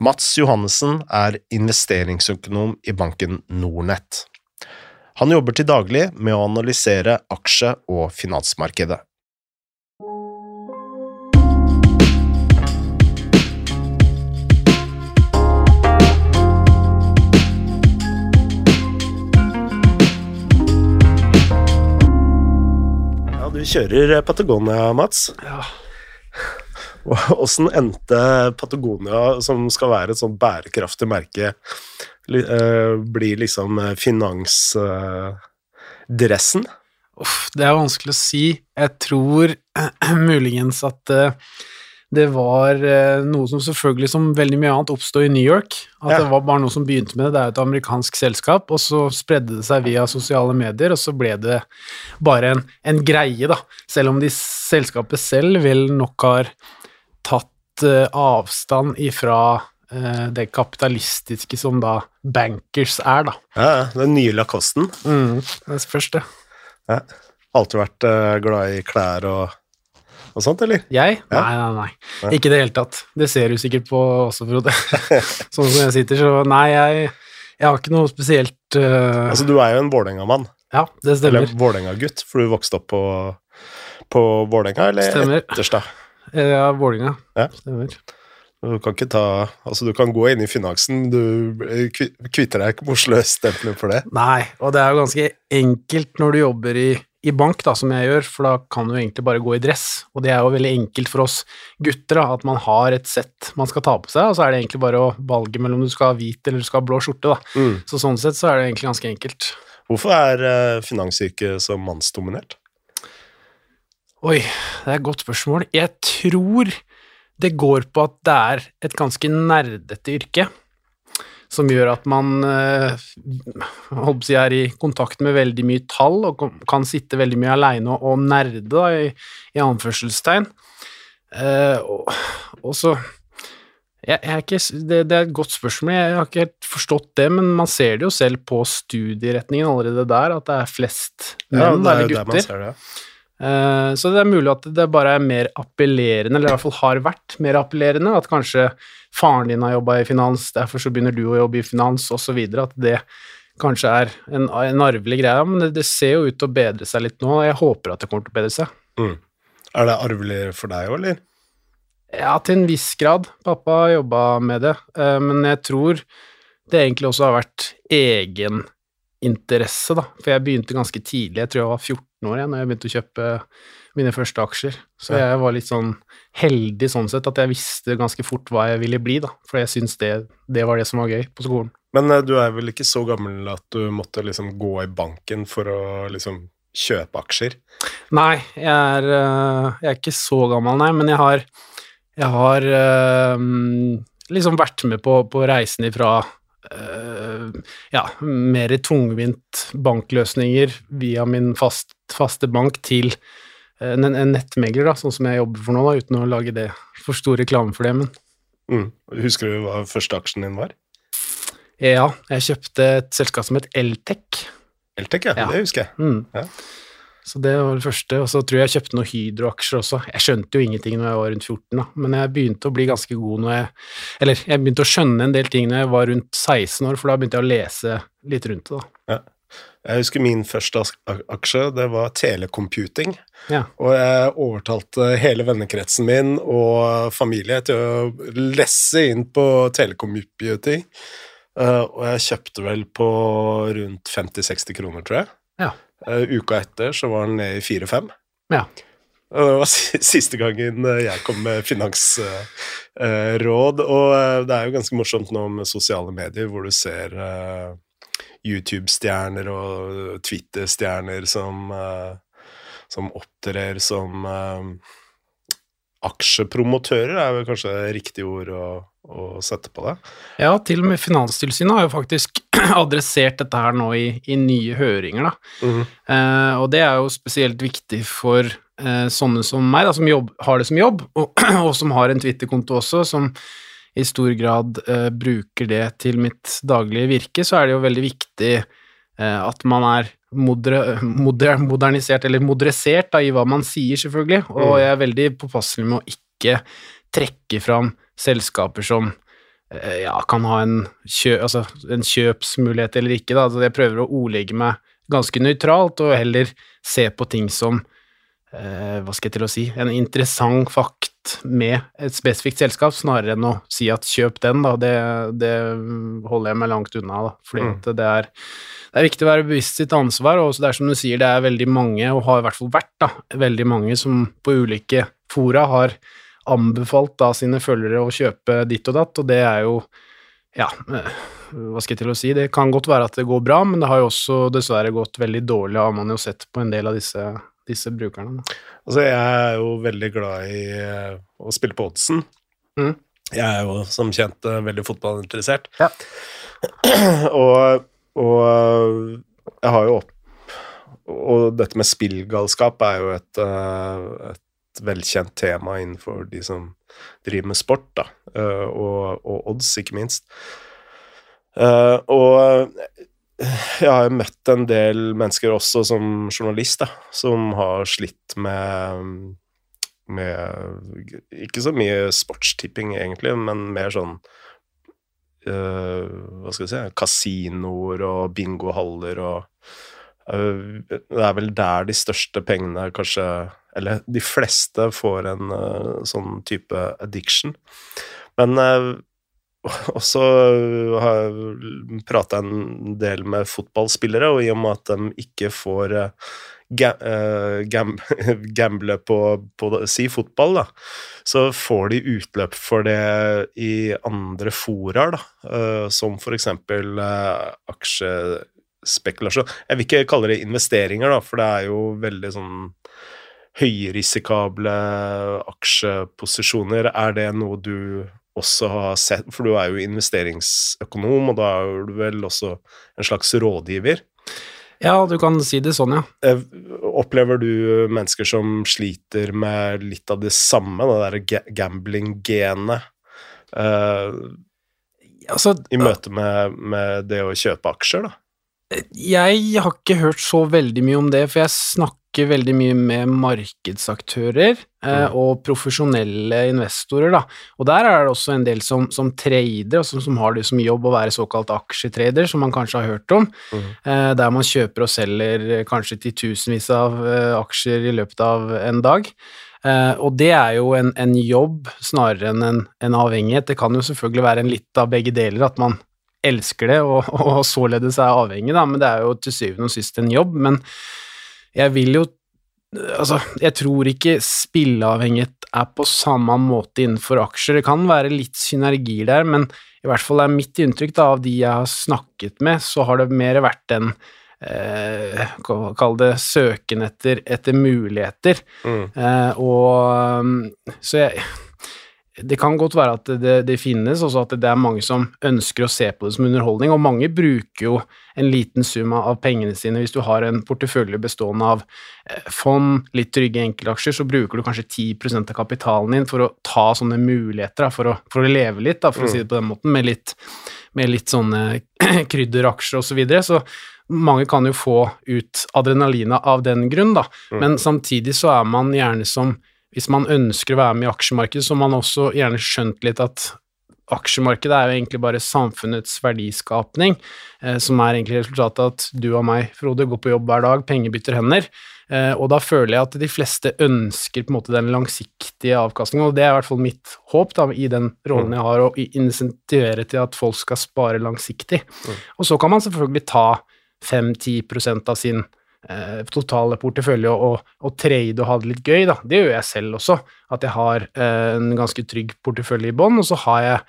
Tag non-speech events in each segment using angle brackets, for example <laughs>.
Mats Johannessen er investeringsøkonom i banken Nornett. Han jobber til daglig med å analysere aksje- og finansmarkedet. Ja, du kjører Patagonia, Mats. Ja. Åssen endte Patagonia, som skal være et sånn bærekraftig merke, eh, blir liksom eh, finansdressen? Uff, det er vanskelig å si. Jeg tror <clears throat> muligens at eh, det var noe som selvfølgelig, som veldig mye annet, oppstod i New York. At Ja. det var bare noe som begynte med det. Det er jo et amerikansk selskap, og så spredde det seg via sosiale medier, og så ble det bare en, en greie, da. Selv om de selskapet selv vel nok har tatt eh, avstand ifra eh, det kapitalistiske som da bankers er, da. Ja, den nye Lacosten. Mm, det spørs, det. Ja. Alltid vært eh, glad i klær og, og sånt, eller? Jeg? Ja. Nei, nei, nei. Nei. Ikke i det hele tatt. Det ser du sikkert på også, Frode. <laughs> <laughs> sånn som jeg sitter, så nei, jeg, jeg har ikke noe spesielt uh... Altså, du er jo en Vålerenga-mann. Ja, det stemmer. Eller Vålerenga-gutt, for du vokste opp på, på Vålerenga, eller Stemmer. Etterstad? Ja, Vålinga. Ja. Stemmer. Du kan ikke ta Altså, du kan gå inn i finansen, du kvitter deg ikke med Oslo-stempelet for det. Nei, og det er jo ganske enkelt når du jobber i, i bank, da, som jeg gjør, for da kan du egentlig bare gå i dress. Og det er jo veldig enkelt for oss gutter, da, at man har et sett man skal ta på seg, og så er det egentlig bare å valge mellom du skal ha hvit eller du skal ha blå skjorte, da. Mm. Så sånn sett så er det egentlig ganske enkelt. Hvorfor er uh, finansyrket så mannsdominert? Oi, det er et godt spørsmål. Jeg tror det går på at det er et ganske nerdete yrke, som gjør at man eh, si, er i kontakt med veldig mye tall, og kan- sitte veldig mye aleine og, nerde, da, i, i anførselstegn. Uh, og, og så jeg, jeg ikke, det, det er et godt spørsmål, jeg har ikke helt forstått det, men man ser det jo selv på studieretningen allerede der, at det er flest menn, det er eller gutter. det. Eh, Så det er mulig at det bare er mer appellerende, eller i hvert fall har vært mer appellerende, at kanskje faren din har jobba i finans, derfor så begynner du å jobbe i finans, osv. At det kanskje er en, en arvelig greie. Men det, det ser jo ut til å bedre seg litt nå, og jeg håper at det kommer til å bedre seg. Mm. Er det arvelig for deg òg, eller? Ja, til en viss grad. Pappa har jobba med det, eh, men jeg tror det egentlig også har vært egeninteresse, da. For jeg begynte ganske tidlig, jeg tror jeg var 14 år jeg, når jeg begynte å kjøpe mine første aksjer. Så Ja. jeg var litt sånn heldig sånn sett at jeg visste ganske fort hva jeg ville bli, da. For jeg syns det, det var det som var gøy på skolen. Men eh, du er vel ikke så gammel at du måtte liksom gå i banken for å liksom kjøpe aksjer? Nei, jeg er, øh, jeg er ikke så gammel, nei, men jeg har, jeg har øh, liksom vært med på, på reisen ifra Uh, ja, mer tungvint bankløsninger via min fast, faste bank til øh, en, en nettmegler, da, sånn som jeg jobber for nå, da, uten å lage det for stor reklame for det, men Mm. Husker du hva første aksjen din var? ja, jeg kjøpte et selskap som het Eltec. Eltec, ja. Ja. Det husker jeg. Mm. Ja. Så det var det første, og så tror jeg jeg kjøpte noen Hydro-aksjer også. Jeg skjønte jo ingenting når jeg var rundt 14, da, men jeg begynte å bli ganske god når jeg Eller jeg begynte å skjønne en del ting når jeg var rundt 16 år, for da begynte jeg å lese litt rundt det, da. Jeg husker min første aksje, det var telecomputing. Ja. Og jeg overtalte hele vennekretsen min og familie til å lesse inn på telecomputing. Eh, og jeg kjøpte vel på rundt 50-60 kroner, tror jeg. Ja. Eh, uka etter så var den nede i 4-5. Ja. Og det var siste gangen eh, jeg kom med finansråd. og det er jo ganske morsomt nå med sosiale medier, hvor du ser YouTube-stjerner og Twitter-stjerner som, eh, som opptrer som eh, aksjepromotører, er vel kanskje riktig ord å, å sette på det. Ja, til og med Finanstilsynet har jo faktisk <clears throat> adressert dette her nå i, i nye høringer, da. Eh, og det er jo spesielt viktig for eh, sånne som meg, da, som jobb, har det som jobb, og, <clears throat> og som har en Twitter-konto også, som i stor grad eh, bruker det til mitt daglige virke, så er det jo veldig viktig eh, at man er moder, moder, modernisert, eller moderisert da, i hva man sier, selvfølgelig, og Mm. jeg er veldig påpasselig med å ikke trekke fram selskaper som eh, ja, kan ha en, kjø, altså, en kjøpsmulighet eller ikke. Da. Altså, jeg prøver å ordlegge meg ganske nøytralt, og heller se på ting som eh, hva skal jeg til å si, en interessant fakt med et spesifikt selskap, snarere enn å si at kjøp den, da. Det, det holder jeg meg langt unna, da. Fordi Mm. det er, det er viktig å være bevisst sitt ansvar, og det er som du sier, det er veldig mange, og har i hvert fall vært, da, veldig mange som på ulike fora har anbefalt da sine følgere å kjøpe ditt og datt, og det er jo ja, eh, hva skal jeg til å si, det kan godt være at det går bra, men det har jo også dessverre gått veldig dårlig, har man jo sett på en del av disse, disse brukerne. da. Altså, jeg er jo veldig glad i eh, å spille på oddsen. Mm. Jeg er jo som kjent eh, veldig fotballinteressert. Ja. <clears throat> og, og eh, jeg har jo opp Og dette med spillgalskap er jo et, et velkjent tema innenfor de som driver med sport, da. og, og odds, ikke minst. Og jeg har møtt en del mennesker også som journalist, da, som har slitt med med Ikke så mye sportstipping, egentlig, men mer sånn eh, Hva skal jeg si Kasinoer og bingohaller og eh, Det er vel der de største pengene kanskje Eller de fleste får en eh, sånn type addiction. Men <laughs> uh, også har jeg prata en del med fotballspillere, og i og med at de ikke får ga, eh, gam, <laughs> gamble på, på si fotball, da, så får de utløp for det i andre fora, da, som eksempel eh, aksjespekulasjon. Jeg vil ikke kalle det investeringer, da, for det er jo veldig sånn høyrisikable aksjeposisjoner. Er det noe du også har sett, for du er jo investeringsøkonom, og da er du vel også en slags rådgiver. Ja, du kan si det sånn, ja. Eh, Opplever du mennesker som sliter med litt av det samme, det derre gambling-genet, uh, Altså, i møte med, med det å kjøpe aksjer, da? jeg har ikke hørt så veldig mye om det, for jeg snakker veldig mye med markedsaktører eh, Mm. og profesjonelle investorer, da. Og der er det også en del som, som trader, som, som har det som jobb å være såkalt aksjetrader, som man kanskje har hørt om, Mm. eh, der man kjøper og selger eh, kanskje titusenvis av eh, aksjer i løpet av en dag. Uh, og det er jo en, en jobb snarere enn en, en avhengighet. Det kan jo selvfølgelig være en litt av begge deler, at man elsker det og, og således er avhengig, da, men det er jo til syvende og sist en jobb. Men jeg vil jo Altså, jeg tror ikke spilleavhengighet er på samme måte innenfor aksjer. Det kan være litt synergier der, men i hvert fall er mitt inntrykk da, av de jeg har snakket med, så har det mer vært en eh, Kall det søken etter, etter muligheter. Mm. Eh, og um, Så jeg Det kan godt være at det, det finnes, også at det er mange som ønsker å se på det som underholdning, og mange bruker jo en liten sum av pengene sine. Hvis du har en portefølje bestående av eh, fond, litt trygge enkeltaksjer, så bruker du kanskje 10% av kapitalen din for å ta sånne muligheter, for, å, for å leve litt, for å si det på den måten, med litt, med litt sånne <clears throat> krydderaksjer og så videre. Så mange kan jo få ut adrenalina av den grunn, da. Men samtidig så er man gjerne som Hvis man ønsker å være med i aksjemarkedet, så har man også gjerne skjønt litt at aksjemarkedet er jo egentlig bare samfunnets verdiskapning, eh, som er egentlig resultatet av at du og meg, Frode, går på jobb hver dag, penger bytter hender. Eh, og da føler jeg at de fleste ønsker på en måte den langsiktige avkastningen, og det er i hvert fall mitt håp da, i den rollen jeg har, å insentivere til at folk skal spare langsiktig. Og så kan man selvfølgelig ta 5-10% av sin eh, totale portefølje og, og, trade og ha det litt gøy, da. Det gjør jeg selv også, at jeg har eh, en ganske trygg portefølje i bånn, og så har jeg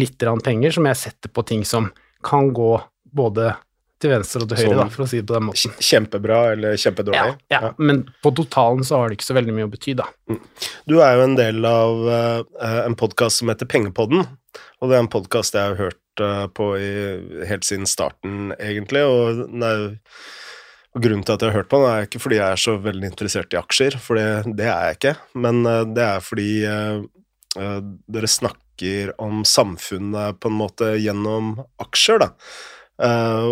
litt penger som jeg setter på ting som kan gå både til venstre og til høyre, da, for å si det på den måten. Kjempebra eller kjempedårlig? Ja, ja, men på totalen så har det ikke så veldig mye å bety, da. Du er jo en del av uh, en podkast som heter Pengepodden, og det er en podkast jeg har hørt uh, på i, helt siden starten, egentlig, og, den er, og grunnen til at jeg har hørt på den, er ikke fordi jeg er så veldig interessert i aksjer, for det, det er jeg ikke, men eh, det er fordi uh, dere snakker om samfunnet på en måte gjennom aksjer, da. Uh,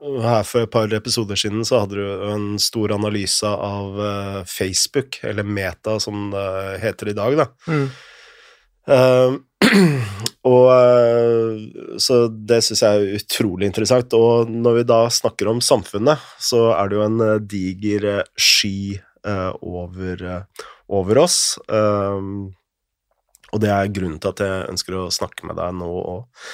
og her for et par episoder siden så hadde du en stor analyse av uh, Facebook, eller Meta som det heter i dag, da. Uh, <clears throat> og uh, Så det syns jeg er utrolig interessant. Og når vi da snakker om samfunnet, så er det jo en uh, diger sky over, over, oss. og det er grunnen til at jeg ønsker å snakke med deg nå. Og,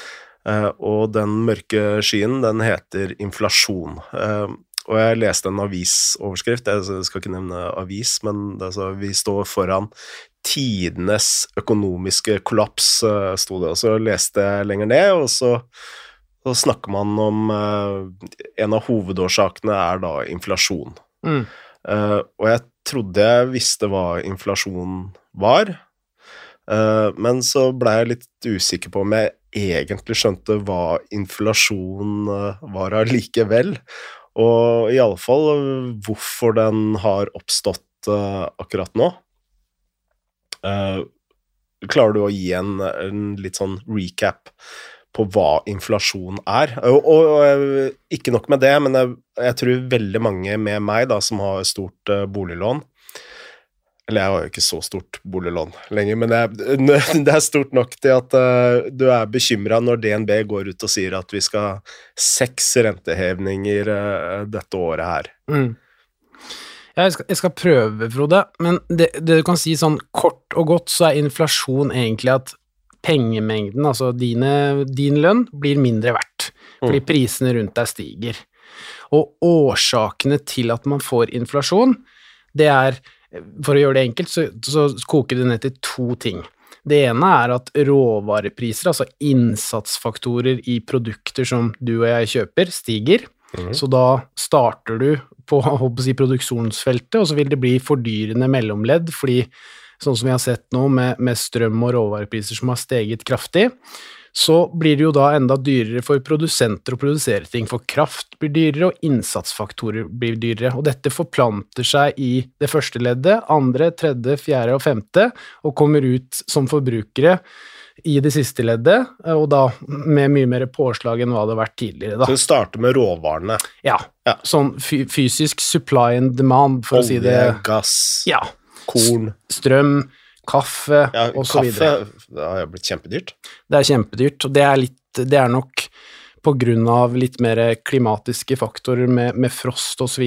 og den mørke skyen, den heter inflasjon. Og jeg leste en avisoverskrift, jeg skal ikke nevne avis, men altså, vi står foran tidenes økonomiske kollaps, uh, sto det. Og så leste jeg lenger ned, og så, så snakker man om uh, En av hovedårsakene er da inflasjon. Mm. Uh, og jeg trodde jeg visste hva inflasjon var, men så blei jeg litt usikker på om jeg egentlig skjønte hva inflasjon var allikevel. Og iallfall hvorfor den har oppstått akkurat nå. Uh, klarer du å gi en, en, litt sånn recap på hva inflasjon er? Og, og, og ikke nok med det, men jeg, jeg, tror veldig mange med meg da, som har stort uh, boliglån Eller jeg har jo ikke så stort boliglån lenger, men <laughs> det, det er stort nok til at uh, du er bekymra når DNB går ut og sier at vi skal ha seks rentehevninger dette året her. Mm. Jeg skal, jeg skal, prøve, Frode, men det, det, du kan si sånn kort og godt, så er inflasjon egentlig at pengemengden, altså dine, din lønn, blir mindre verdt fordi mm. prisene rundt deg stiger. Og årsakene til at man får inflasjon, det er For å gjøre det enkelt, så, så koker det ned til to ting. Det ene er at råvarepriser, altså innsatsfaktorer i produkter som du og jeg kjøper, stiger. Mm. Så da starter du på si, produksjonsfeltet, og så vil det bli fordyrende mellomledd, fordi sånn som vi har sett nå med, med strøm og råvarepriser som har steget kraftig, så blir det jo da enda dyrere for produsenter å produsere ting, for kraft blir dyrere, og innsatsfaktorer blir dyrere. Og dette forplanter seg i det første leddet, andre, tredje, fjerde og femte, og kommer ut som forbrukere i det siste leddet, og da med mye mer påslag enn hva det har vært tidligere. Da. Så det starter med råvarene? Ja. ja. Sånn fysisk supply and demand, for Olje, å si det Olje, gass, ja. korn Strøm, kaffe ja, osv. Kaffe har blitt kjempedyrt. Det er kjempedyrt, og det er litt Det er nok av litt mer klimatiske faktorer med, med frost osv.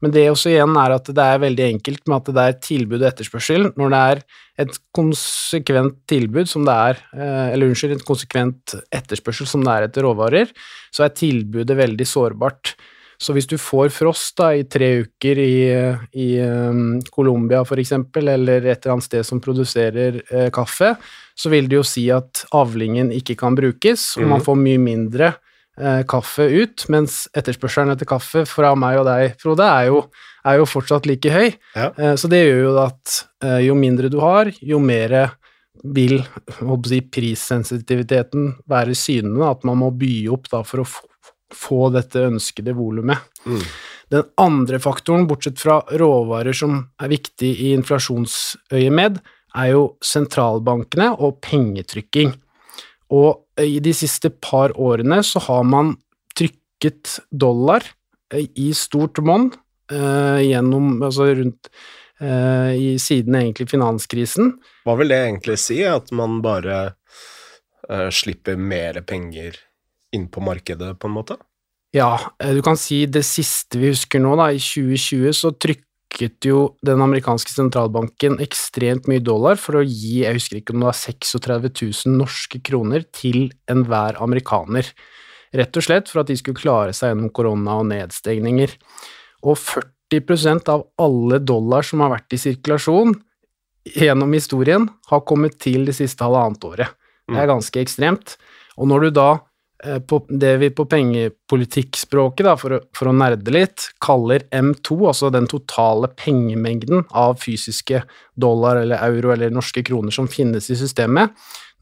Men det også igjen er at det er veldig enkelt med at det er tilbud og etterspørsel. Når det er et konsekvent tilbud som det er, eh, eller unnskyld, et konsekvent etterspørsel som det er etter råvarer, så er tilbudet veldig sårbart. Så hvis du får frost da, i tre uker i, i um, Colombia f.eks., eller et eller annet sted som produserer uh, kaffe, så vil det jo si at avlingen ikke kan brukes, og man mhm. får mye mindre uh, kaffe ut, mens etterspørselen etter kaffe fra meg og deg, Frode, er jo, er jo fortsatt like høy. Ja. Uh, så det gjør jo at jo mindre du har, jo mer vil si, prissensitiviteten være synende, at man må by opp for å få få dette ønskede volumet. Mm. Den andre faktoren, bortsett fra råvarer som er viktig i inflasjonsøyemed, er jo sentralbankene og pengetrykking. Og i de siste par årene så har man trykket dollar eh, i stort monn eh, gjennom Altså rundt eh, i siden egentlig finanskrisen. Hva vil det egentlig si, at man bare eh, slipper mer penger inn på markedet, på en måte? Ja, eh, du kan si det siste vi husker nå, da, i 2020 så trykket jo den amerikanske sentralbanken ekstremt mye dollar for å gi, jeg husker ikke om det var 36 000 norske kroner til enhver amerikaner. Rett og slett for at de skulle klare seg gjennom korona og nedstengninger. Og 40% av alle dollar som har vært i sirkulasjon gjennom historien, har kommet til det siste halvannet året. Det er mm. ganske ekstremt. Og når du da på det vi på pengepolitikkspråket, for, for å nerde litt, kaller M2, altså den totale pengemengden av fysiske dollar eller euro eller norske kroner som finnes i systemet,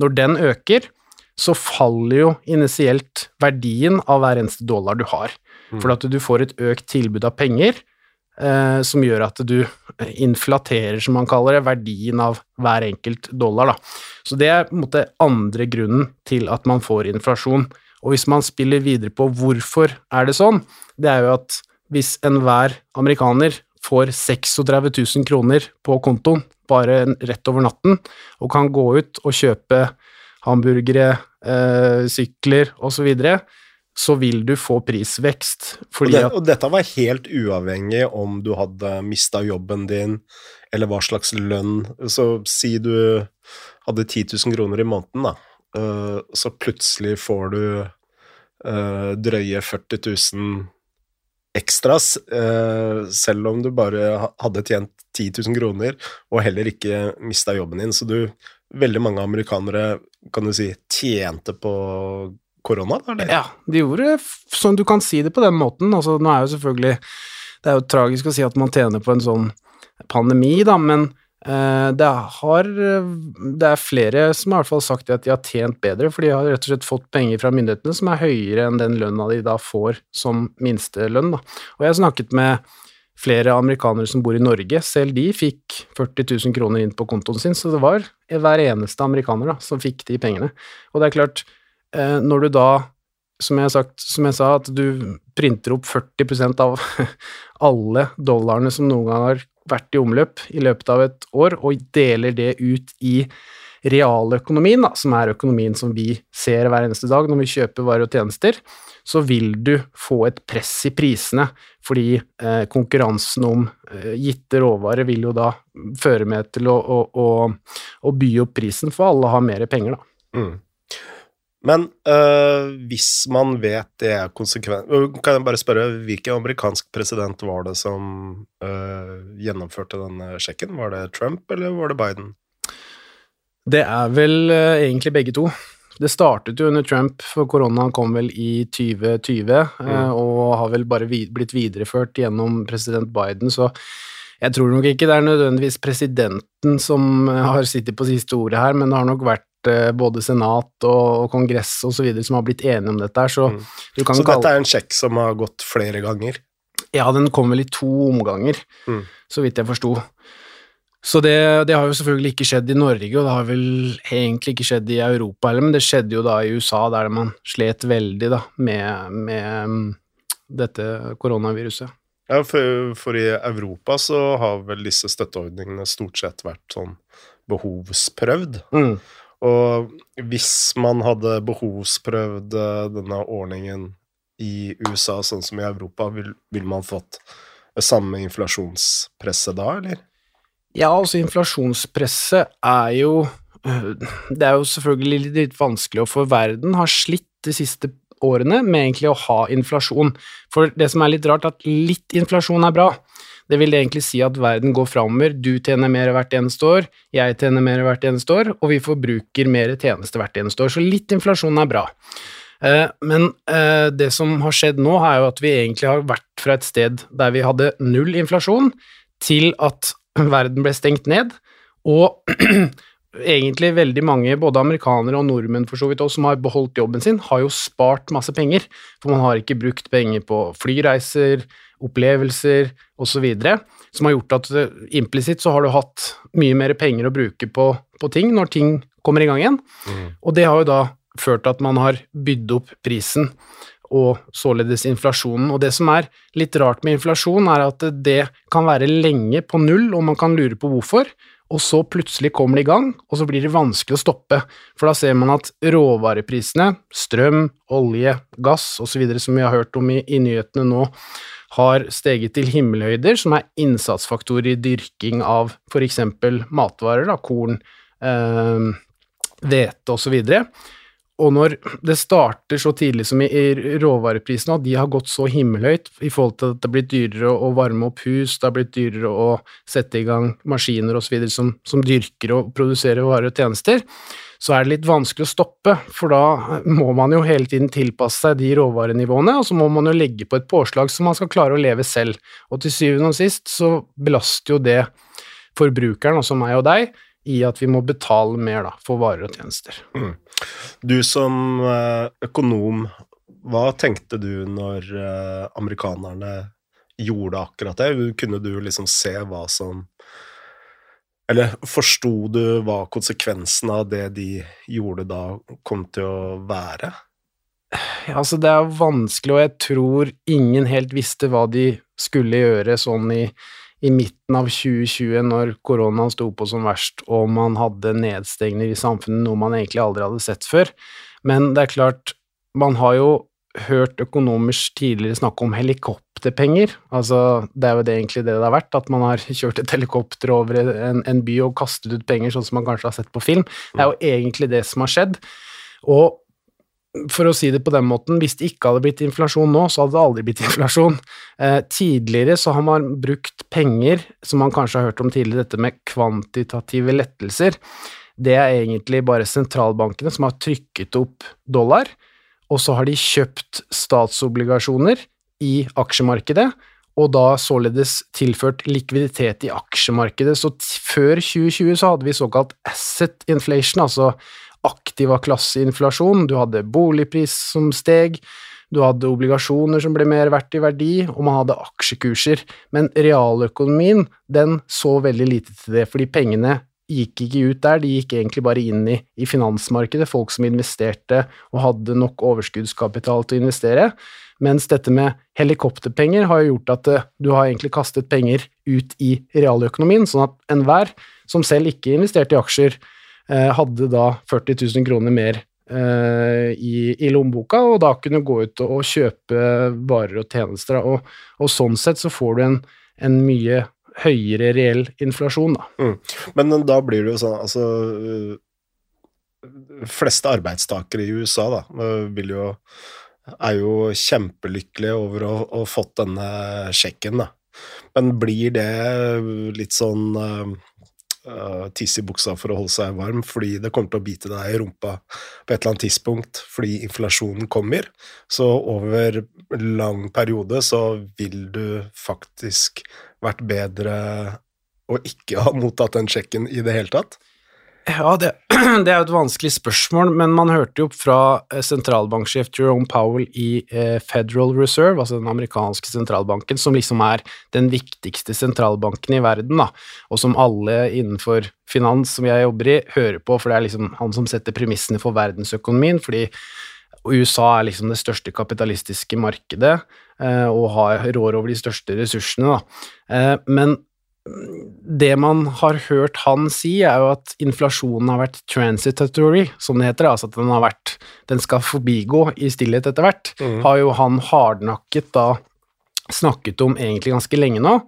når den øker, så faller jo initielt verdien av hver eneste dollar du har. Mm. For at du får et økt tilbud av penger eh, som gjør at du inflaterer, som man kaller det, verdien av hver enkelt dollar. Da. Så det er på en måte andre grunnen til at man får inflasjon. Og hvis man spiller videre på hvorfor er det sånn, det er jo at hvis enhver amerikaner får 36 000 kroner på kontoen bare rett over natten, og kan gå ut og kjøpe hamburgere, eh, sykler osv., så, så vil du få prisvekst. Og, det, og, dette var helt uavhengig om du hadde mista jobben din, eller hva slags lønn Så si du hadde 10 000 kroner i måneden, da. Uh, så plutselig får du uh, drøye 40 000 ekstras, uh, selv om du bare hadde tjent 10 000 kroner og heller ikke mista jobben din. Så du, veldig mange amerikanere, kan du si, tjente på korona, eller? Ja, de gjorde sånn du kan si det på den måten. Altså, nå er jo selvfølgelig Det er jo tragisk å si at man tjener på en sånn pandemi, da, men det, har, det er flere som har i hvert fall sagt at de har tjent bedre, for de har rett og slett fått penger fra myndighetene som er høyere enn den lønna de da får som minstelønn. Da. Og jeg har snakket med flere amerikanere som bor i Norge, selv de fikk 40 000 kroner inn på kontoen sin, så det var hver eneste amerikaner da, som fikk de pengene. Og det er klart, eh, når du da, som jeg, sagt, som jeg sa, at du printer opp 40% av <laughs> alle dollarene som noen gang har vært i omløp i løpet av et år, og deler det ut i realøkonomien, da, som er økonomien som vi ser hver eneste dag når vi kjøper varer og tjenester, så vil du få et press i prisene, fordi eh, konkurransen om eh, gitte råvarer vil jo da føre med til å, å, å, å, by opp prisen, for alle har mer penger, da. Mm. Men øh, hvis man vet det er konsekvent Kan jeg bare spørre, hvilken amerikansk president var det som øh, gjennomførte denne sjekken? Var det Trump, eller var det Biden? Det er vel uh, egentlig begge to. Det startet jo under Trump, for koronaen kom vel i 2020, eh, mm. og har vel bare vid blitt videreført gjennom president Biden, så jeg tror nok ikke det er nødvendigvis presidenten som har sittet på siste ordet her, men det har nok vært både senat og, kongress osv. som har blitt enige om dette her, så mm. Så dette er en sjekk som har gått flere ganger? Ja, den kom vel i to omganger, mm. så vidt jeg forsto. Så det, det, har jo selvfølgelig ikke skjedd i Norge, og det har vel egentlig ikke skjedd i Europa heller, men det skjedde jo da i USA, der man slet veldig da, med, med mm, dette koronaviruset. Ja, for, for, i Europa så har vel disse støtteordningene stort sett vært sånn behovsprøvd. Mm. Og hvis man hadde behovsprøvd eh, denne ordningen i USA sånn som i Europa, ville vil man fått samme inflasjonspresset da, eller? Ja, altså inflasjonspresset er jo øh, Det er jo selvfølgelig litt, vanskelig, og for verden har slitt de siste årene med egentlig å ha inflasjon. For det som er litt rart, at litt inflasjon er bra. Det vil egentlig si at verden går framover, du tjener mer hvert eneste år, jeg tjener mer hvert eneste år, og vi forbruker mer tjeneste hvert eneste år. Så litt inflasjon er bra. Øh, men øh, det som har skjedd nå, er jo at vi egentlig har vært fra et sted der vi hadde null inflasjon, til at <clears throat> verden ble stengt ned, og <clears throat> egentlig veldig mange, både amerikanere og nordmenn for så vidt også, som har beholdt jobben sin, har jo spart masse penger, for man har ikke brukt penger på flyreiser, opplevelser osv., som har gjort at eh, implisitt så har du hatt mye mer penger å bruke på, på ting når ting kommer i gang igjen, mm. og det har jo da ført til at man har bydd opp prisen og således inflasjonen. Og det som er litt rart med inflasjon, er at det kan være lenge på null, og man kan lure på hvorfor, og så plutselig kommer det i gang, og så blir det vanskelig å stoppe, for da ser man at råvareprisene, strøm, olje, gass osv., som vi har hørt om i, i nyhetene nå, har steget til himmelhøyder, som er innsatsfaktorer i dyrking av f.eks. matvarer, da, korn, eh, hvete eh, osv. Og når det starter så tidlig som i, i råvareprisene, og de har gått så himmelhøyt i forhold til at det har blitt dyrere å varme opp hus, det har blitt dyrere å sette i gang maskiner osv. Som, som dyrker og produserer varer og tjenester, så er det litt vanskelig å stoppe, for da må man jo hele tiden tilpasse seg de råvarenivåene, og så må man jo legge på et påslag som man skal klare å leve selv. Og til syvende og sist så belaster jo det forbrukeren, altså meg og deg, i at vi må betale mer da, for varer og tjenester. Mm. Du som eh, økonom, hva tenkte du når eh, amerikanerne gjorde akkurat det? Kunne du liksom se hva som Eller forsto du hva konsekvensen av det de gjorde da, kom til å være? Ja, altså, det er vanskelig, og jeg tror ingen helt visste hva de skulle gjøre sånn i i midten av 2020, når koronaen sto på som verst, og man hadde nedstengninger i samfunnet, noe man egentlig aldri hadde sett før. Men det er klart, man har jo hørt økonomers tidligere snakke om helikopterpenger. Altså, det er jo det egentlig det det har vært, at man har <laughs> kjørt et helikopter over en, en by og kastet ut penger, sånn som man kanskje har sett på film. Det er jo egentlig det som har skjedd. Og for å si det på den måten, hvis det ikke hadde blitt inflasjon nå, så hadde det aldri blitt <laughs> inflasjon. Eh, tidligere så har man brukt penger, som man kanskje har hørt om tidligere, dette med kvantitative lettelser. Det er egentlig bare sentralbankene som har trykket opp dollar, og så har de kjøpt statsobligasjoner i aksjemarkedet, og da således tilført likviditet i aksjemarkedet. Så før 2020 så hadde vi såkalt asset inflation, altså aktiva klasseinflasjon. Du hadde boligpris som steg, du hadde obligasjoner som ble mer verdt i verdi, og man hadde aksjekurser. Men realøkonomien, den så veldig lite til det, fordi pengene gikk ikke ut der, de gikk egentlig bare inn i, i finansmarkedet, folk som investerte og hadde nok overskuddskapital til å investere. Mens dette med helikopterpenger har gjort at uh, du har egentlig kastet penger ut i realøkonomien, sånn at enhver som selv ikke investerte i aksjer, uh, hadde da 40 000 kroner mer uh, i, i, lommeboka, og da kunne gå ut og, og kjøpe varer og tjenester. Og, og, sånn sett så får du en, en mye høyere reell inflasjon, da. Mm. Men da blir det jo sånn, altså fleste arbeidstakere i USA da, vil jo er jo kjempelykkelige over å ha fått denne sjekken, da. Men blir det litt sånn uh, tiss i buksa for å holde seg varm, fordi det kommer til å bite deg i rumpa på et eller annet tidspunkt fordi inflasjonen kommer? Så over lang periode så vil du faktisk vært bedre å ikke ha mottatt den sjekken i det hele tatt? Ja, det, <clears throat> det, er jo et vanskelig spørsmål, men man hørte jo fra eh, sentralbanksjef Jerome Powell i eh, Federal Reserve, altså den amerikanske sentralbanken, som liksom er den viktigste sentralbanken i verden, da, og som alle innenfor finans som jeg jobber i, hører på, for det er liksom han som setter premissene for verdensøkonomien, fordi USA er liksom det største kapitalistiske markedet eh, og har rår over de største ressursene, da. Men det man har hørt han si, er jo at inflasjonen har vært transitory, som det heter, altså at den har vært Den skal forbigå i stillhet etter hvert. Mm. Har jo han hardnakket da snakket om egentlig ganske lenge nå.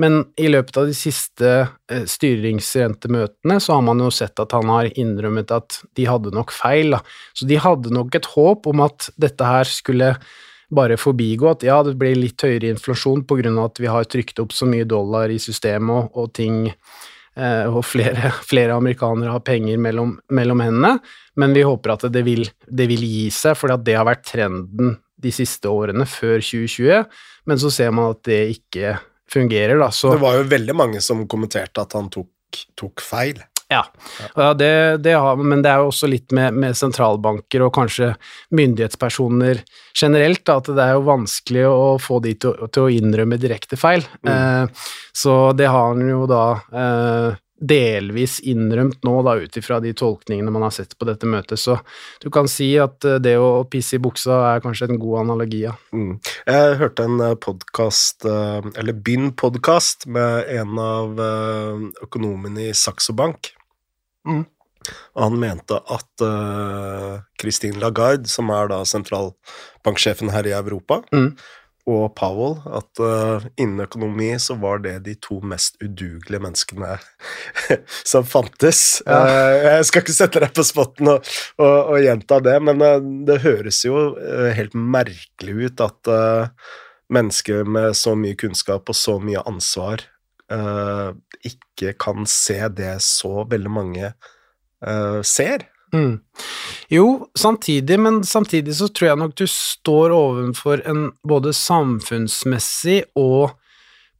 Men i løpet av de siste eh, styringsrentemøtene så har man jo sett at han har innrømmet at de hadde nok feil. Da. Så de hadde nok et håp om at dette her skulle bare forbigå at ja, det blir litt høyere inflasjon av at vi har trykt opp så mye dollar i systemet og, og ting eh, og flere, <laughs> flere, amerikanere har penger mellom, mellom, hendene, men vi håper at det vil, det vil gi seg, for det har vært trenden de siste årene før 2020, men så ser man at det ikke fungerer, da. Så, det var jo veldig mange som kommenterte at han tok, tok feil. Ja, ja det, det har, men det er jo også litt med, med, sentralbanker og kanskje myndighetspersoner generelt, da, at det er jo vanskelig å få de til, til å innrømme direkte feil. Mm. Eh, så det har han jo da eh, delvis innrømt nå, da, ut ifra de tolkningene man har sett på dette møtet. Så du kan si at eh, det å pisse i buksa er kanskje en god analogi, ja. Mm. Jeg hørte en eh, podkast, eh, eller Byn-podkast, med en av økonomene i Saxo Bank. Mm. Og han mente at Christine Lagarde, som er da sentralbanksjefen her i Europa, mm. Og Powell, at uh, innen økonomi så var det de to mest udugelige menneskene <laughs> som fantes. Ja. Uh, jeg skal ikke sette deg på spotten og, og, og gjenta det, men det høres jo helt merkelig ut at mennesker med så mye kunnskap og så mye ansvar uh, ikke kan se det så veldig mange uh, ser. Mm. Jo, samtidig, men samtidig så tror jeg nok du står overfor en både samfunnsmessig og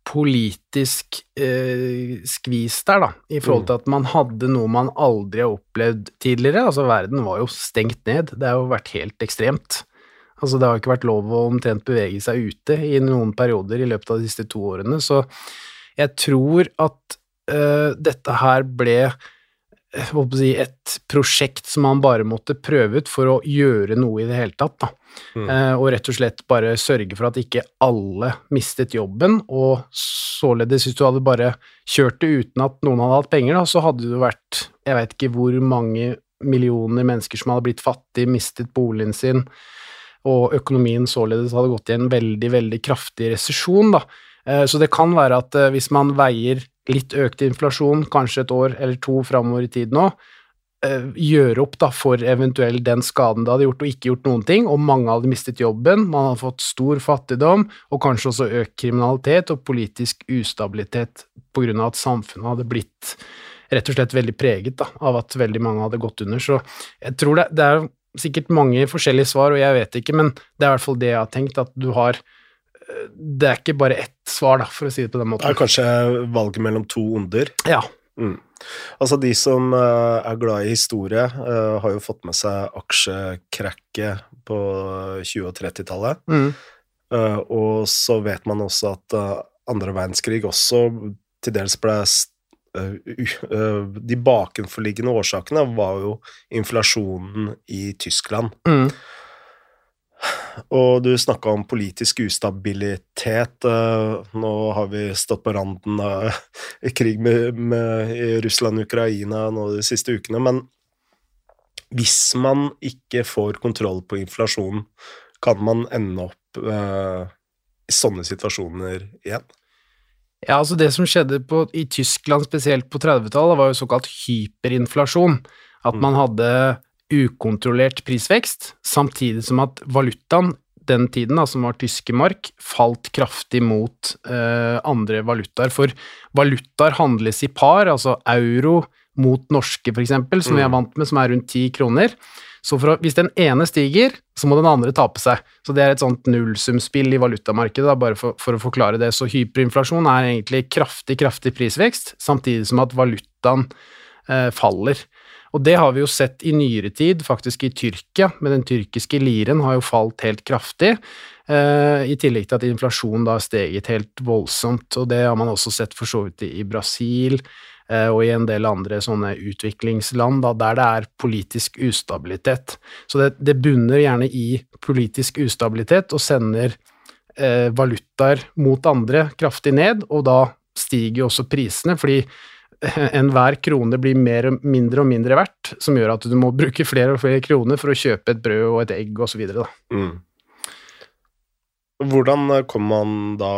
politisk eh, skvis der, da, i forhold mm. til at man hadde noe man aldri har opplevd tidligere. Altså, verden var jo stengt ned. Det har jo vært helt ekstremt. Altså, det har ikke vært lov å omtrent bevege seg ute i noen perioder i løpet av de siste to årene, så jeg tror at eh, dette her ble si, et prosjekt som man bare måtte prøve ut for å gjøre noe i det hele tatt. Mm. Eh, og rett og slett bare sørge for at ikke alle mistet jobben, og således, hvis du hadde bare kjørt det uten at noen hadde hatt penger, da, så hadde det vært Jeg vet ikke hvor mange millioner mennesker som hadde blitt fattige, mistet boligen sin, og økonomien således hadde gått i en veldig, veldig kraftig resesjon, da. Eh, Så det kan være at eh, hvis man veier litt økt inflasjon, kanskje et år eller to framover i tid nå, eh, gjøre opp da for eventuell den skaden det hadde gjort og ikke gjort noen ting, og mange hadde mistet jobben, man hadde fått stor fattigdom, og kanskje også økt kriminalitet og politisk ustabilitet på grunn av at samfunnet hadde blitt rett og slett veldig preget da, av at veldig mange hadde gått under. Så jeg tror det, det er sikkert mange forskjellige svar, og jeg vet ikke, men det er i hvert fall det jeg har tenkt, at du har Det er ikke bare ett svar, da, for å si det på den måten. Det er kanskje valget mellom to onder. Ja. Mm. Altså, de som eh, er glad i historie, eh, har jo fått med seg aksjekrakket på 20- og 30-tallet. Mm. Eh, og så vet man også at andre verdenskrig også til dels ble De bakenforliggende årsakene var jo inflasjonen i Tyskland. Mm. Og du snakka om politisk ustabilitet. eh, Nå har vi stått på randen av <laughs> krig med, med i Russland og Ukraina nå de siste ukene, men hvis man ikke får kontroll på inflasjonen, kan man ende opp eh, i sånne situasjoner igjen? Ja, altså det som skjedde på, i Tyskland, spesielt på 30-tallet, var jo såkalt hyperinflasjon. At man hadde ukontrollert prisvekst, samtidig som at valutaen den tiden, da, som var tyske mark, falt kraftig mot eh, andre valutaer. For valutaer handles i par, altså euro mot norske, eksempel, som vi er Mm. vant med, som er rundt ti kroner. Så å, hvis den ene stiger, så må den andre tape seg. Så det er et sånt nullsumspill i valutamarkedet, da, bare for, for å forklare det. Så hyperinflasjon er egentlig kraftig, kraftig prisvekst, samtidig som at valutaen eh, faller. Og det har vi jo sett i nyere tid, faktisk i Tyrkia, med den tyrkiske liren har jo falt helt kraftig, eh, i tillegg til at inflasjonen da har steget helt voldsomt, og det har man også sett for så vidt i Brasil, eh, og i en del andre sånne utviklingsland, da, der det er politisk ustabilitet. Så det, det bunner gjerne i politisk ustabilitet, og sender eh, valutaer mot andre kraftig ned, og da stiger jo også prisene, fordi <laughs> enhver krone blir mer, og mindre og mindre verdt, som gjør at du må bruke flere og flere kroner for å kjøpe et brød og et egg osv. Mm. Hvordan eh, kommer man da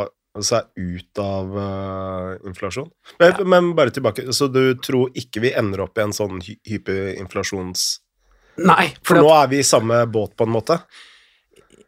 seg ut av uh, inflasjon? Men, men bare tilbake, så du tror ikke vi ender opp i en sånn hy hyperinflasjons... Nei, For for nå er vi i samme båt, på en måte?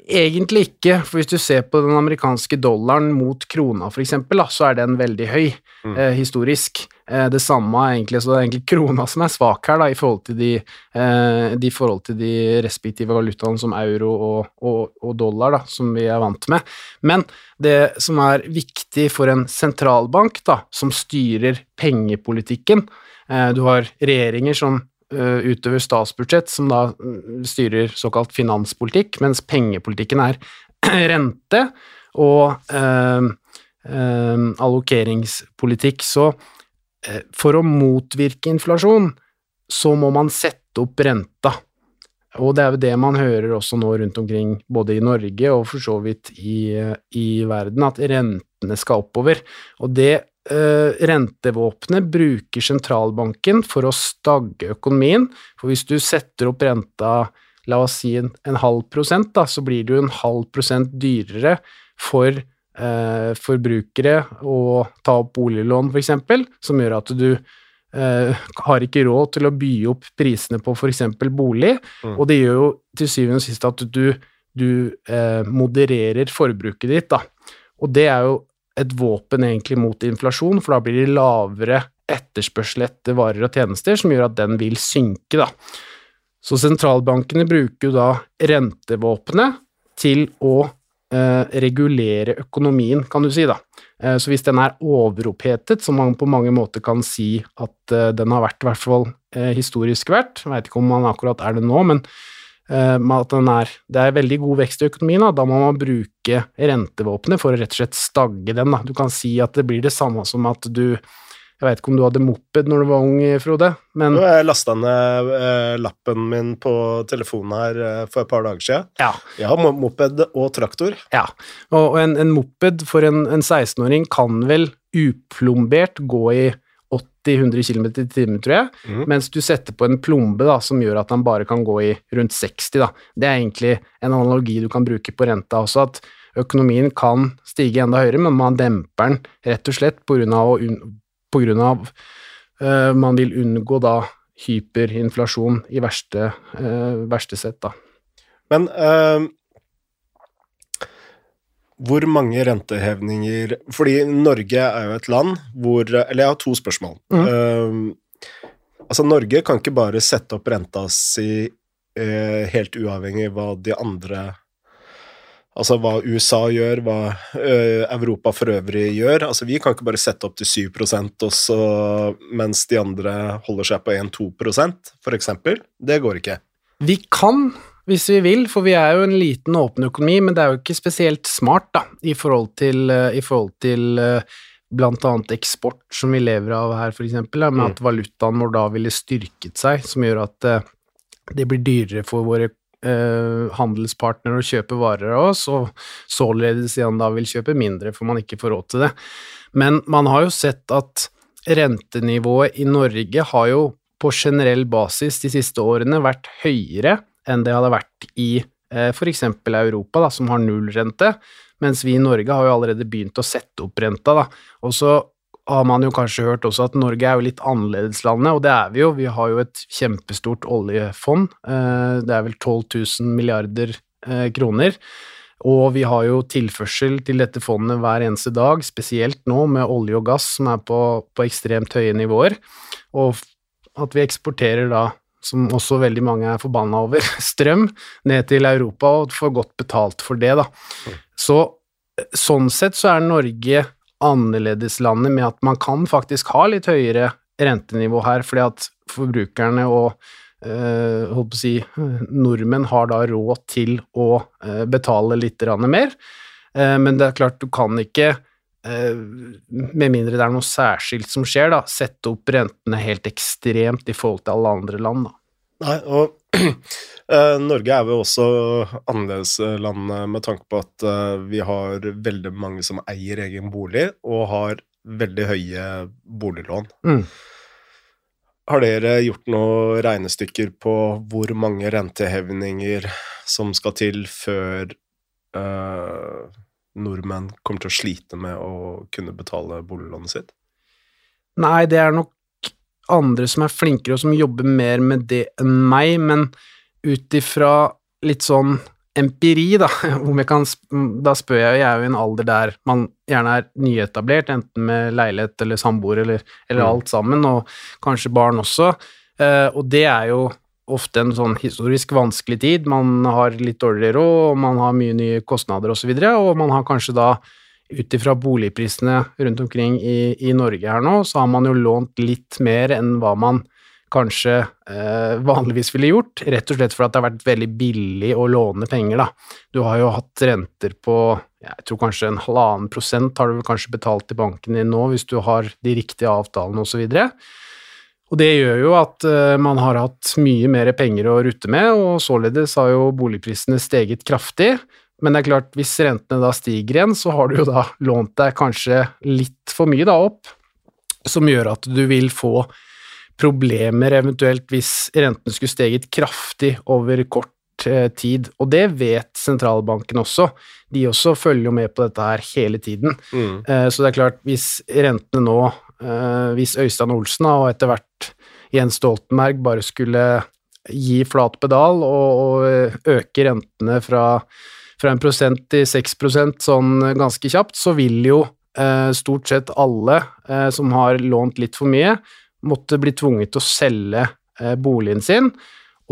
egentlig ikke, for hvis du ser på den amerikanske dollaren mot krona eksempel, så er den veldig høy Mm. eh, historisk. Eh, det samme egentlig, så det er egentlig krona som er svak her da, i forhold til de, eh, de, forhold til de respektive valutaene som euro og, og, og dollar, da, som vi er vant med. Men det som er viktig for en sentralbank da, som styrer pengepolitikken, eh, du har regjeringer som utøver statsbudsjett, som da mm, styrer såkalt finanspolitikk, mens pengepolitikken er <clears throat> rente og allokeringspolitikk. Så for å motvirke inflasjon, så må man sette opp renta. Og det er jo det man hører også nå rundt omkring, både i Norge og for så vidt i, i verden, at rentene skal oppover. Og det eh, rentevåpenet bruker sentralbanken for å stagge økonomien. For hvis du setter opp renta, la oss si en, en halv prosent, da, så blir det jo en halv prosent dyrere for eh, forbrukere å ta opp boliglån, f.eks., som gjør at du eh, har ikke råd til å by opp prisene på f.eks. bolig, Mm. og det gjør jo til syvende og sist at du, du eh, modererer forbruket ditt, da. Og det er jo et våpen egentlig mot inflasjon, for da blir det lavere etterspørsel etter varer og tjenester, som gjør at den vil synke, da. Så sentralbankene bruker jo da rentevåpenet til å regulere økonomien, kan du si, da. Eh, så hvis den er overopphetet, som man på mange måter kan si at eh, den har vært, i hvert fall eh, historisk vært, jeg vet ikke om man akkurat er det nå, men eh, at den er, det er veldig god vekst i økonomien, da, da må man bruke rentevåpenet for å rett og slett stagge den. Da. Du kan si at det blir det samme som at du Jeg veit ikke om du hadde moped når du var ung, Frode, men jeg lasta ned eh, lappen min på telefonen her eh, for et par dager siden. ja. Jeg har moped og traktor. ja. Og, og en, en moped for en, en 16-åring kan vel uplombert gå i 80-100 km i timen, tror jeg, mm. mens du setter på en plombe da, som gjør at han bare kan gå i rundt 60. Da. Det er egentlig en analogi du kan bruke på renta også, at økonomien kan stige enda høyere, men man demper den rett og slett på grunn av, å på grunn av uh, man vil unngå da hyperinflasjon i verste, uh, verste sett. Da. Men eh, hvor mange rentehevninger Fordi Norge er jo et land hvor Eller jeg har to spørsmål. Eh, altså, Norge kan ikke bare sette opp renta si helt uavhengig av hva de andre Altså hva USA gjør, hva eh, Europa for øvrig gjør. Altså Vi kan ikke bare sette opp til 7 også, mens de andre holder seg på 1-2% for eksempel. Det går ikke. Vi kan, hvis vi vil, for vi er jo en liten åpen økonomi, men det er jo ikke spesielt smart da, i forhold til, eh, i forhold til eh, blant annet eksport som vi lever av her, eksempel, med Mm. at valutaen vår da ville styrket seg, som gjør at det blir dyrere for våre eh, handelspartnere å kjøpe varer av oss, og således igjen da vil kjøpe mindre, for man ikke får råd til det. Men man har jo sett at rentenivået i Norge har jo på generell basis de siste årene vært høyere enn det hadde vært i eh, f.eks. Europa, da, som har nullrente, mens vi i Norge har jo allerede begynt å sette opp renta. Da. Og så har man jo kanskje hørt også at Norge er jo litt annerledeslandet, og det er vi jo. Vi har jo et kjempestort oljefond. Eh, det er vel 12 000 milliarder eh, kroner. Og vi har jo tilførsel til dette fondet hver eneste dag, spesielt nå med olje og gass som er på, på ekstremt høye nivåer. Og at vi eksporterer da, som også veldig mange er forbanna over, <laughs> strøm ned til Europa og får godt betalt for det, da. Så sånn sett så er Norge annerledeslandet med at man kan faktisk ha litt høyere rentenivå her, fordi at forbrukerne og eh, holdt på å si, nordmenn har da råd til å eh, betale litt mer. Eh, men det er klart, du kan ikke, eh, med mindre det er noe særskilt som skjer, da, sette opp rentene helt ekstremt i forhold til alle andre land. Da. Nei, og <clears throat> Norge er jo også annerledes land eh, med tanke på at eh, vi har veldig mange som eier egen bolig, og har veldig høye boliglån. Mm. Har dere gjort noen regnestykker på hvor mange rentehevninger som skal til før eh, nordmenn kommer til å slite med å kunne betale boliglånet sitt? Nei, det er nok andre som er flinkere og som jobber mer med det enn meg, men ut ifra litt sånn empiri, da, <laughs> om jeg kan, da spør jeg, jeg er jo i en alder der man gjerne er nyetablert, enten med leilighet eller samboer eller, eller Mm. alt sammen, og kanskje barn også, eh, og det er jo ofte en sånn historisk vanskelig tid, man har litt dårligere råd, man har mye nye kostnader og så videre, og man har kanskje da ut ifra boligprisene rundt omkring i, i Norge her nå, så har man jo lånt litt mer enn hva man kanskje eh, vanligvis ville gjort, rett og slett fordi det har vært veldig billig å låne penger, da. Du har jo hatt renter på jeg tror kanskje en halvannen prosent har du kanskje betalt til banken din nå, hvis du har de riktige avtalene osv. Og det gjør jo at eh, man har hatt mye mer penger å rutte med, og således har jo boligprisene steget kraftig. Men det er klart, hvis rentene da stiger igjen, så har du jo da lånt deg kanskje litt for mye da opp, som gjør at du vil få problemer eventuelt hvis rentene skulle steget kraftig over kort eh, tid. Og det vet sentralbanken også. De også følger jo med på dette her hele tiden. Mm. Eh, Så det er klart, hvis rentene nå, eh, hvis Øystein Olsen og etter hvert Jens Stoltenberg bare skulle gi flat pedal og, øke rentene fra, fra en prosent til seks prosent sånn ganske kjapt, så vil jo eh, stort sett alle eh, som har lånt litt for mye, måtte bli tvunget til å selge eh, boligen sin,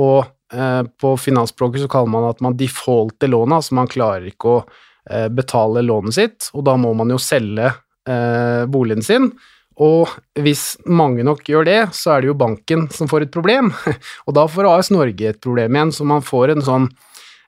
og eh, på finansspråket så kaller man at man defaulter lånet, altså man klarer ikke å eh, betale lånet sitt, og da må man jo selge eh, boligen sin. Og hvis mange nok gjør det, så er det jo banken som får et problem. <laughs> Og da får AS Norge et problem igjen, så man får en sånn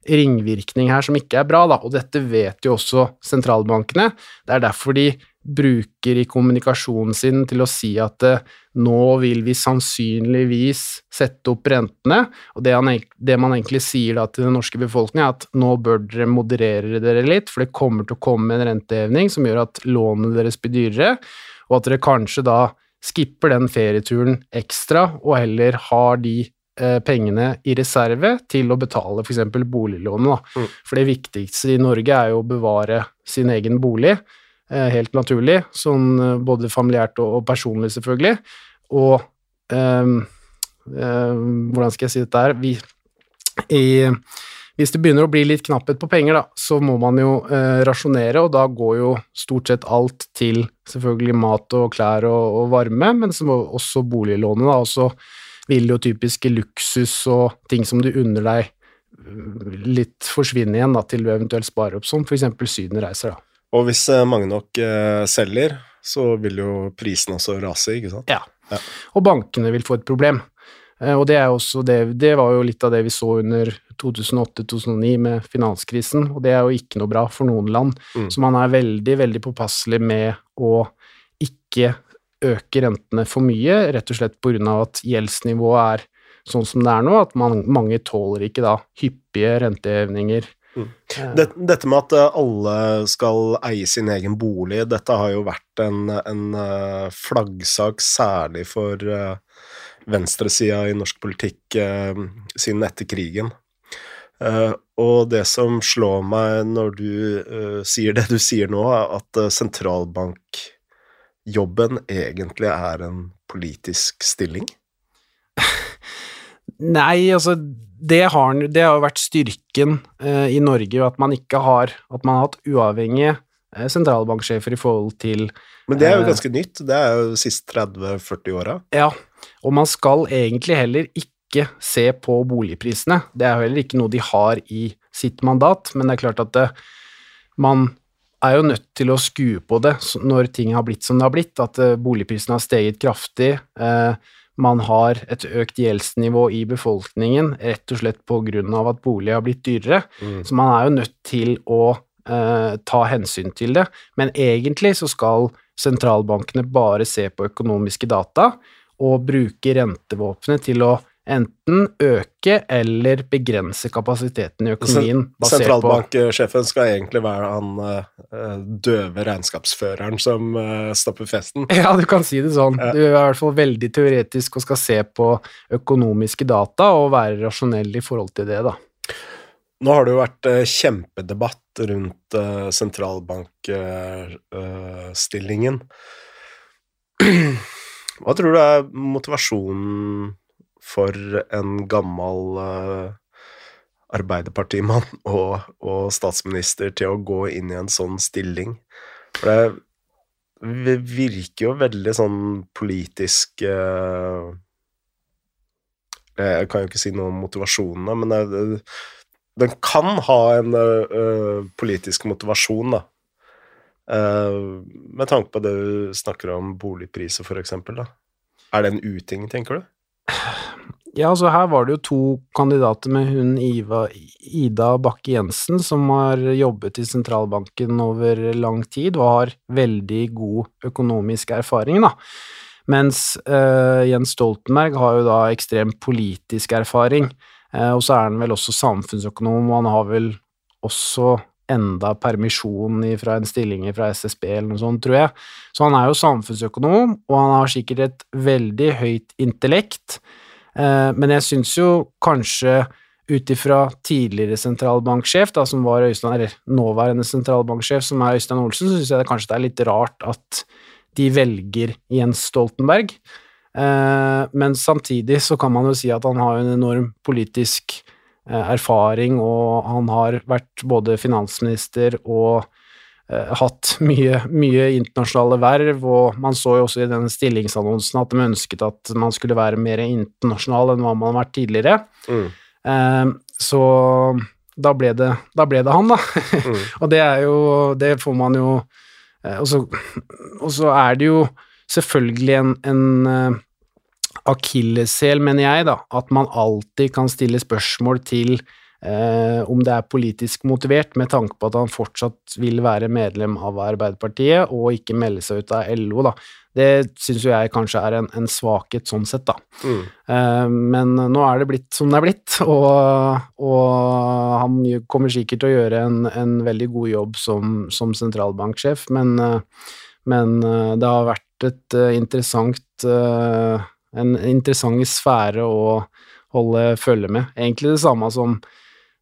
ringvirkning her som ikke er bra, da. Og dette vet jo også sentralbankene. Det er derfor de bruker i kommunikasjonen sin til å si at eh, nå vil vi sannsynligvis sette opp rentene, og det, han, det man egentlig sier til den norske befolkningen, er at nå bør dere moderere dere litt, for det kommer til å komme en renteheving som gjør at lånene deres blir dyrere, og at dere kanskje da skipper den ferieturen ekstra og heller har de pengene i reserve til å betale f.eks. boliglånet. Mm. For det viktigste i Norge er jo å bevare sin egen bolig Eh, helt naturlig, sånn eh, både familiært og, personlig, selvfølgelig. Og um, um, hvordan skal jeg si dette her Vi i, Hvis det begynner å bli litt knapphet på penger, da, så må man jo uh, rasjonere, og da går jo stort sett alt til selvfølgelig mat og klær og, og varme, men også boliglånet, da, og så vil jo typiske luksus og ting som du unner deg litt forsvinne igjen da, til du eventuelt sparer opp, som f.eks. Syden-reiser. da. Og hvis eh, mange nok eh, selger, så vil jo prisen også rase, ikke sant? Ja. ja. Og bankene vil få et problem. Og det, det, det, var jo litt av det vi så under 2008-2009 med finanskrisen, og det er jo ikke noe bra for noen land. Mm. Så man er veldig, veldig påpasselig med å ikke øke rentene for mye, rett og slett pga. at gjeldsnivået er sånn som det er nå, at man, mange tåler ikke da hyppige rentehevninger Mm. Dette med at eh, alle skal eie sin egen bolig, dette har jo vært en, en eh, flaggsak særlig for venstresida i norsk politikk siden etter krigen. Og det som slår meg når du sier det du sier nå, er at sentralbankjobben egentlig er en politisk stilling? <laughs> Nei, altså det har, det har vært styrken eh, i Norge, at man ikke har At man har hatt uavhengige eh, sentralbanksjefer i forhold til Men det er jo eh, ganske nytt, det er jo de siste 30-40 åra. Ja, og man skal egentlig heller ikke se på boligprisene. Det er jo heller ikke noe de har i sitt mandat, men det er klart at det, man er jo nødt til å skue på det når ting har blitt som det har blitt, at eh, boligprisene har steget kraftig. Eh, man har et økt gjeldsnivå i befolkningen rett og slett av at bolig har blitt dyrere. Mm. Så man er jo nødt til å eh, ta hensyn til det. Men egentlig så skal sentralbankene bare se på økonomiske data og bruke rentevåpenet til å enten øke eller begrense kapasiteten i økonomien. Sentralbanksjefen skal egentlig være han uh, døve regnskapsføreren som uh, stopper festen? <laughs> Ja, du kan si det sånn. Du er i hvert fall veldig teoretisk og skal se på økonomiske data og være rasjonell i forhold til det, da. Nå har det jo vært uh, kjempedebatt rundt sentralbankstillingen. <clears throat> Hva tror du er motivasjonen for en gammel uh, arbeiderpartimann <laughs> og, og, statsminister til å gå inn i en sånn stilling. For det virker jo veldig sånn politisk uh, Jeg kan jo ikke si noe om motivasjonene, men det, den kan ha en uh, politisk motivasjon, da. Uh, med tanke på det du snakker om boligpriser, eksempel. Er det en uting, tenker du? <sighs> <clears throat> Ja, altså her var det jo to kandidater med hun Iva, Ida Bakke Jensen, som har jobbet i sentralbanken over lang tid og har veldig god økonomisk erfaring, da. Mens uh, Jens Stoltenberg har jo da ekstrem politisk erfaring, uh, og så er han vel også samfunnsøkonom, og han har vel også enda permisjon fra en stilling fra SSB eller noe sånt, tror jeg. Så han er jo samfunnsøkonom, og han har sikkert et veldig høyt intellekt. Eh, men jeg syns jo kanskje ut ifra tidligere sentralbanksjef, da, som var Øystein, eller nåværende sentralbanksjef, som er Øystein Olsen, så syns jeg det kanskje det er litt rart at de velger Jens Stoltenberg. Eh, men samtidig så kan man jo si at han har en enorm politisk eh, erfaring, og han har vært både finansminister og hatt mye, mye, internasjonale verv, og man så jo også i den stillingsannonsen at de ønsket at man skulle være mer internasjonal enn hva man har vært tidligere. Mm. Eh, så da ble, det, da ble det han, da. Mm. <laughs> og det er jo Det får man jo eh, Og så, og så er det jo selvfølgelig en, en uh, akilleshæl, mener jeg, da, at man alltid kan stille spørsmål til eh, om det er politisk motivert, med tanke på at han fortsatt vil være medlem av Arbeiderpartiet og ikke melde seg ut av LO, da. Det syns jo jeg kanskje er en, en svakhet sånn sett, da. Mm. Eh, men nå er det blitt som det er blitt, <laughs> og, og han kommer sikkert til å gjøre en, en veldig god jobb som, som sentralbanksjef, men, eh, men eh, det har vært et eh, interessant en interessant sfære å holde følge med. Egentlig det samme som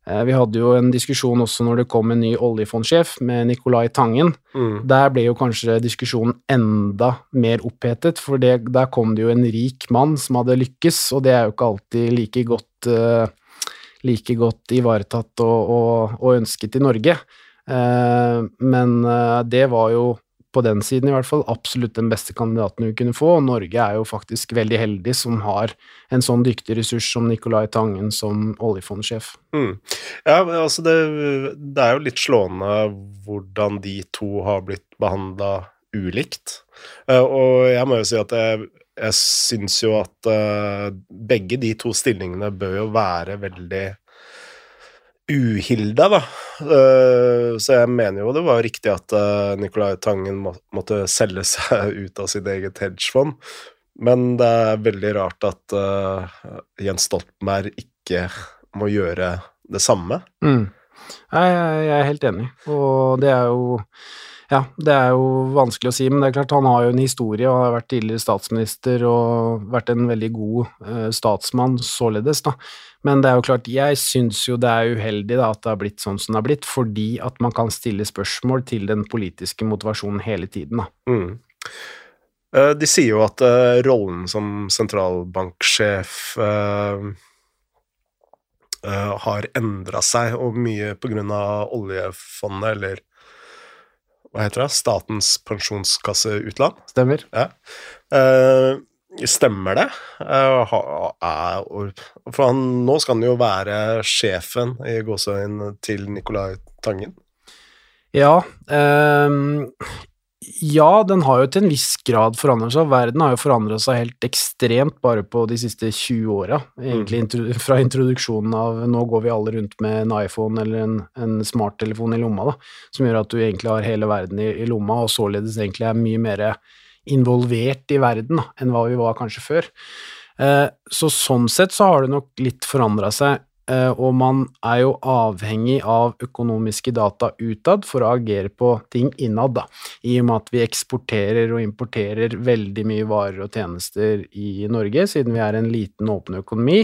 Vi hadde jo en diskusjon også når det kom en ny oljefondsjef med Nicolai Tangen. Mm. Der ble jo kanskje diskusjonen enda mer opphetet, for det, der kom det jo en rik mann som hadde lykkes, og det er jo ikke alltid like godt, uh, like godt ivaretatt og, og, og ønsket i Norge. Uh, men uh, det var jo på den siden i hvert fall absolutt den beste kandidaten vi kunne få, og Norge er jo faktisk veldig heldig som har en sånn dyktig ressurs som Nicolai Tangen som oljefondsjef. Mm. Ja, altså det, det er jo litt slående hvordan de to har blitt behandla ulikt. Eh, og jeg må jo si at jeg, jeg syns jo at eh, begge de to stillingene bør jo være veldig uhilda, da. Eh, så jeg mener jo det var riktig at uh, Nicolai Tangen måtte selge <laughs> seg ut av sitt eget hedgefond, men det er veldig rart at eh, Jens Stoltenberg ikke må gjøre det samme. Mm. Jeg, jeg er helt enig, og det er jo ja, det er jo vanskelig å si, men det er klart han har jo en historie og har vært tidligere statsminister og vært en veldig god eh, statsmann således, da. Men det er jo klart, jeg syns jo det er uheldig da, at det har blitt sånn som det har blitt, fordi at man kan stille spørsmål til den politiske motivasjonen hele tiden, da. Mm. Eh, De sier jo at eh, rollen som sentralbanksjef har endra seg, og mye på grunn av oljefondet, eller hva heter det, Statens pensjonskasse utland. Stemmer? Ja. Eh, stemmer det? Eh, for han, nå skal han jo være sjefen i gåseøynene til Nicolai Tangen. Ja, ehm, ja, den har jo til en viss grad forandret seg. Verden har jo forandret seg helt ekstremt bare på de siste 20 åra. Egentlig mm. fra introduksjonen av nå går vi alle rundt med en iPhone eller en, en smarttelefon i lomma, da, som gjør at du egentlig har hele verden i, i lomma, og således egentlig er mye mer involvert i verden da, enn hva vi var kanskje før. Eh, så sånn sett så har det nok litt forandra seg, og man er jo avhengig av økonomiske data utad for å agere på ting innad, da, i og med at vi eksporterer og importerer veldig mye varer og tjenester i Norge, siden vi er en liten, åpen økonomi.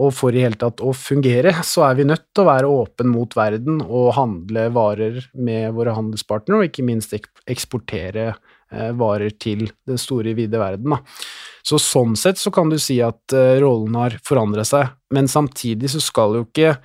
Og for i hele tatt å fungere, <laughs> så er vi nødt til å være åpen mot verden og handle varer med våre handelspartnere, og ikke minst eksportere eh, varer til den store, vide verden. Da. Så sånn sett så kan du si at eh, rollen har forandra seg, men samtidig så skal jo ikke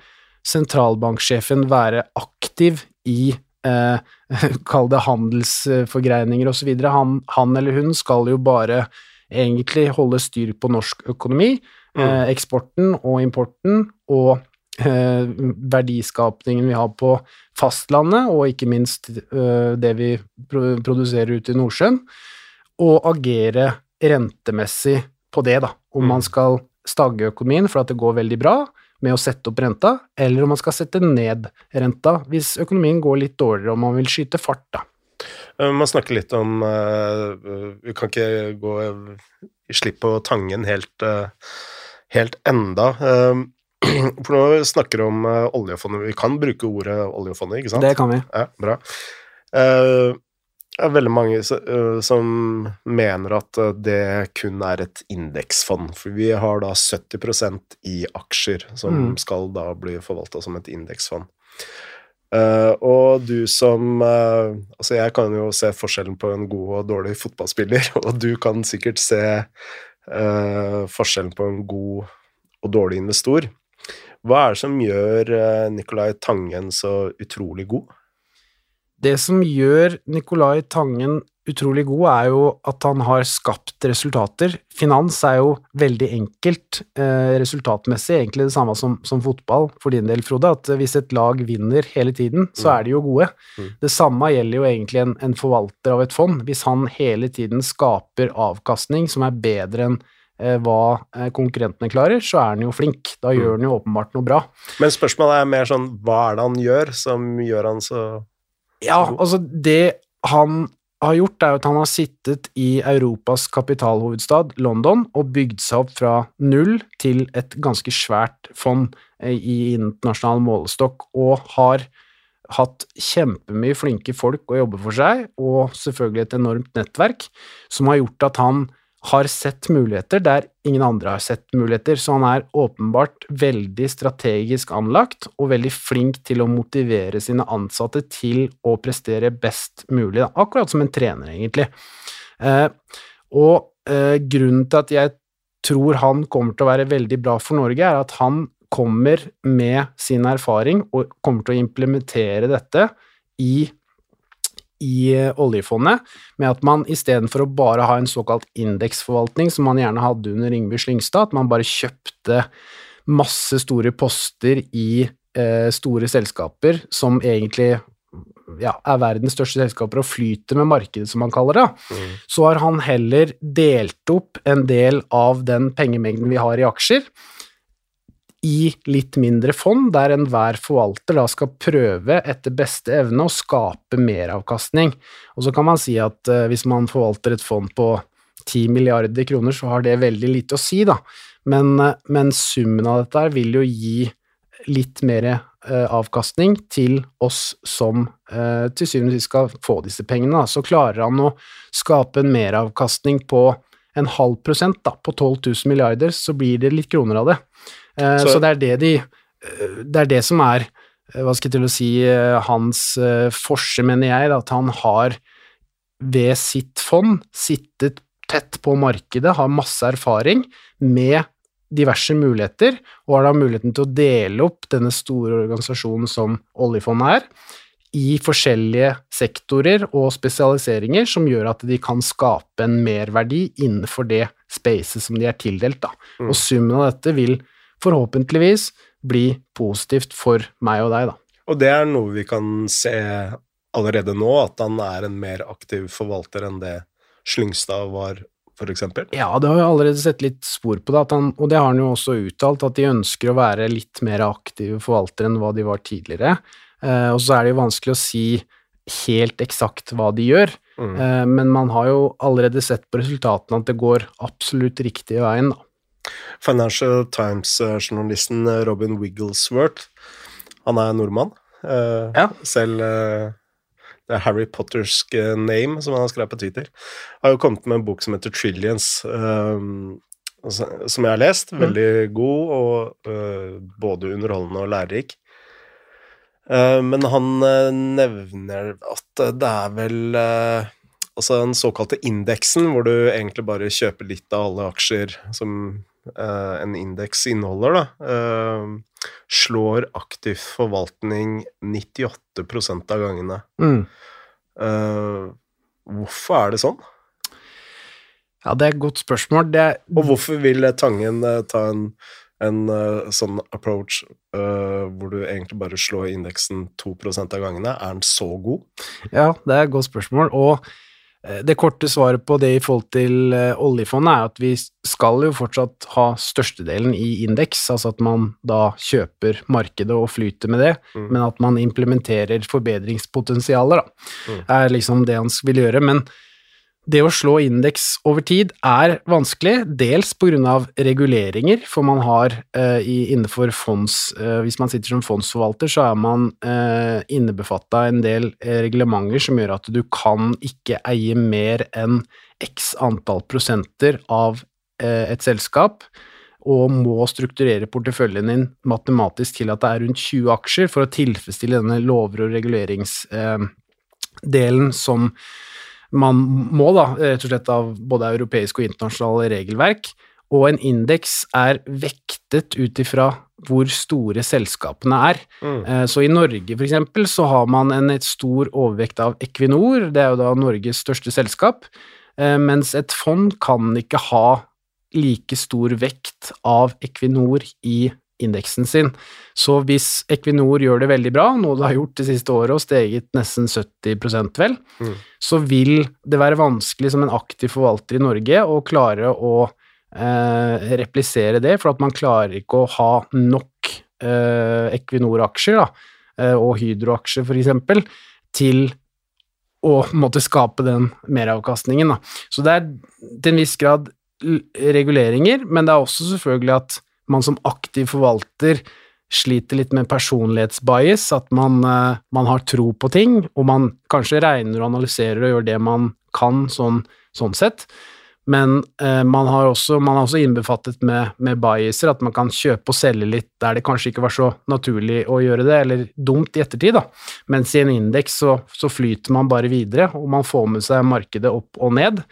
sentralbanksjefen være aktiv i eh, <laughs> Kall det handelsforgreininger osv. Han, han eller hun skal jo bare egentlig holde styr på norsk økonomi, eh, eksporten og importen, og eh, verdiskapningen vi har på fastlandet, og ikke minst eh, det vi produserer ute i Nordsjøen, og agere rentemessig på det, da. Om Mm. man skal stagge økonomien for at det går veldig bra med å sette opp renta, eller om man skal sette ned renta hvis økonomien går litt dårligere og man vil skyte fart, da. Eh, Man snakker litt om eh, Vi kan ikke gå i slipp på Tangen helt, eh, helt enda. <clears throat> For nå snakker vi om oljefondet. Vi kan bruke ordet oljefondet, ikke sant? Det kan vi. Ja, bra. Det er veldig mange eh, som mener at eh, det kun er et indeksfond, for vi har da 70% i aksjer som Mm. skal da bli forvalta som et indeksfond. Uh, og du som uh, Altså, jeg kan jo se forskjellen på en god og dårlig fotballspiller, <laughs> og du kan sikkert se uh, forskjellen på en god og dårlig investor. Hva er det som gjør Nicolai Tangen så utrolig god? Det som gjør Nicolai Tangen utrolig god, er jo at han har skapt resultater. Finans er jo veldig enkelt eh, resultatmessig, egentlig det samme som, som fotball for din del, Frode. At hvis et lag vinner hele tiden, så Mm. er de jo gode. Mm. Det samme gjelder jo egentlig en, en forvalter av et fond. Hvis han hele tiden skaper avkastning som er bedre enn eh, hva eh, konkurrentene klarer, så er han jo flink. Da gjør han jo åpenbart noe bra. Men spørsmålet er mer sånn hva er det han gjør som gjør han så Ja, altså det han har gjort, er at han har sittet i Europas kapitalhovedstad, London, og bygd seg opp fra null til et ganske svært fond eh, i internasjonal målestokk, og har hatt kjempemye flinke folk å jobbe for seg, og selvfølgelig et enormt nettverk, som har gjort at han har sett muligheter der ingen andre har sett muligheter, så han er åpenbart veldig strategisk anlagt og veldig flink til å motivere sine ansatte til å prestere best mulig, da. akkurat som en trener, egentlig. Eh, og eh, grunnen til at jeg tror han kommer til å være veldig bra for Norge, er at han kommer med sin erfaring og kommer til å implementere dette i i eh, oljefondet, med at man istedenfor å bare ha en såkalt indeksforvaltning, som man gjerne hadde under Yngve Slyngstad, at man bare kjøpte masse store poster i eh, store selskaper som egentlig ja, er verdens største selskaper og flyter med markedet, som man kaller det, mm. så har han heller delt opp en del av den pengemengden vi har i aksjer, i litt mindre fond, der enhver forvalter da skal prøve etter beste evne å skape meravkastning. Og så kan man si at uh, hvis man forvalter et fond på 10 milliarder kroner, så har det veldig lite å si, da. Men, uh, men summen av dette vil jo gi litt mer uh, avkastning til oss som til syvende og sist skal få disse pengene. Så klarer han å skape en meravkastning på en halv prosent, da, på 12 000 milliarder, så blir det litt kroner av det. Eh, så, så, det er det de eh, Det er det som er, eh, hva skal jeg til å si, hans forse, mener jeg, at han har ved sitt fond sittet tett på markedet, har masse erfaring med diverse muligheter, og har da muligheten til å dele opp denne store organisasjonen som oljefondet er, i forskjellige sektorer og spesialiseringer som gjør at de kan skape en merverdi innenfor det spacet som de er tildelt. Da. Mm. Og summen av dette vil forhåpentligvis bli positivt for meg og deg, da. Og det er noe vi kan se allerede nå, at han er en mer aktiv forvalter enn det Slyngstad var, f.eks.? Ja, det har vi allerede sett litt spor på det, han, og det har han jo også uttalt, at de ønsker å være litt mer aktive forvaltere enn hva de var tidligere. Eh, og så er det jo vanskelig å si helt eksakt hva de gjør, mm. eh, men man har jo allerede sett på resultatene at det går absolutt riktig veien, da. Financial Times-journalisten eh, Robin Wigglesworth, han er nordmann. Uh, ja. Selv uh, det er Harry Pottersk name, som han har skrevet på Twitter, har jo kommet med en bok som heter Trillions, um, som jeg har lest. Mm. Veldig god og uh, både underholdende og lærerik. Uh, men han uh, nevner at det er vel Altså den såkalte indeksen, hvor du egentlig bare kjøper litt av alle aksjer som uh, en indeks inneholder, da, uh, slår aktiv forvaltning 98% av gangene. Mm. Uh, hvorfor er det sånn? Ja, det er et godt spørsmål. Det... Og hvorfor vil Tangen ta en, en sånn approach hvor du egentlig bare slår indeksen 2% av gangene? Er den så god? Ja, det er et godt spørsmål. og Eh, det korte svaret på det i forhold til eh, oljefondet er at vi skal jo fortsatt ha størstedelen i indeks, altså at man da kjøper markedet og flyter med det, mm. men at man implementerer forbedringspotensialer, da, mm. er liksom det han vil gjøre. Men det å slå indeks over tid er vanskelig, dels av reguleringer, for man har uh, innenfor fonds uh, Hvis man sitter som fondsforvalter, så er man uh, innebefatta en del reglementer som gjør at du kan ikke eie mer enn x antall prosenter av et selskap, og må strukturere porteføljen din matematisk til at det er rundt 20 aksjer for å tilfredsstille denne lover- og reguleringsdelen som man må, da, rett og slett av både europeisk og internasjonale regelverk, og en indeks er vektet ut ifra hvor store selskapene er. Mm. Eh, så i Norge, for eksempel, så har man en stor overvekt av Equinor, det er jo da Norges største selskap, eh, mens et fond kan ikke ha like stor vekt av Equinor i indeksen sin. Så hvis Equinor gjør det veldig bra, noe det har gjort det siste året og steget nesten 70 vel, mm. så vil det være vanskelig som en aktiv forvalter i Norge å klare å eh, replisere det, for at man klarer ikke å ha nok eh, Equinor-aksjer eh, og Hydro-aksjer f.eks. til å måtte skape den meravkastningen. Da. Så det er til en viss grad reguleringer, men det er også selvfølgelig at man som aktiv forvalter sliter litt med personlighetsbias, at man, eh, man har tro på ting, og man kanskje regner og analyserer og gjør det man kan sånn, sånn sett. Men eh, man, har også, man er også innbefattet med, med biaser at man kan kjøpe og selge litt der det kanskje ikke var så naturlig å gjøre det, eller dumt i ettertid, da. Mens i en indeks så, så flyter man bare videre, og man får med seg markedet opp og ned.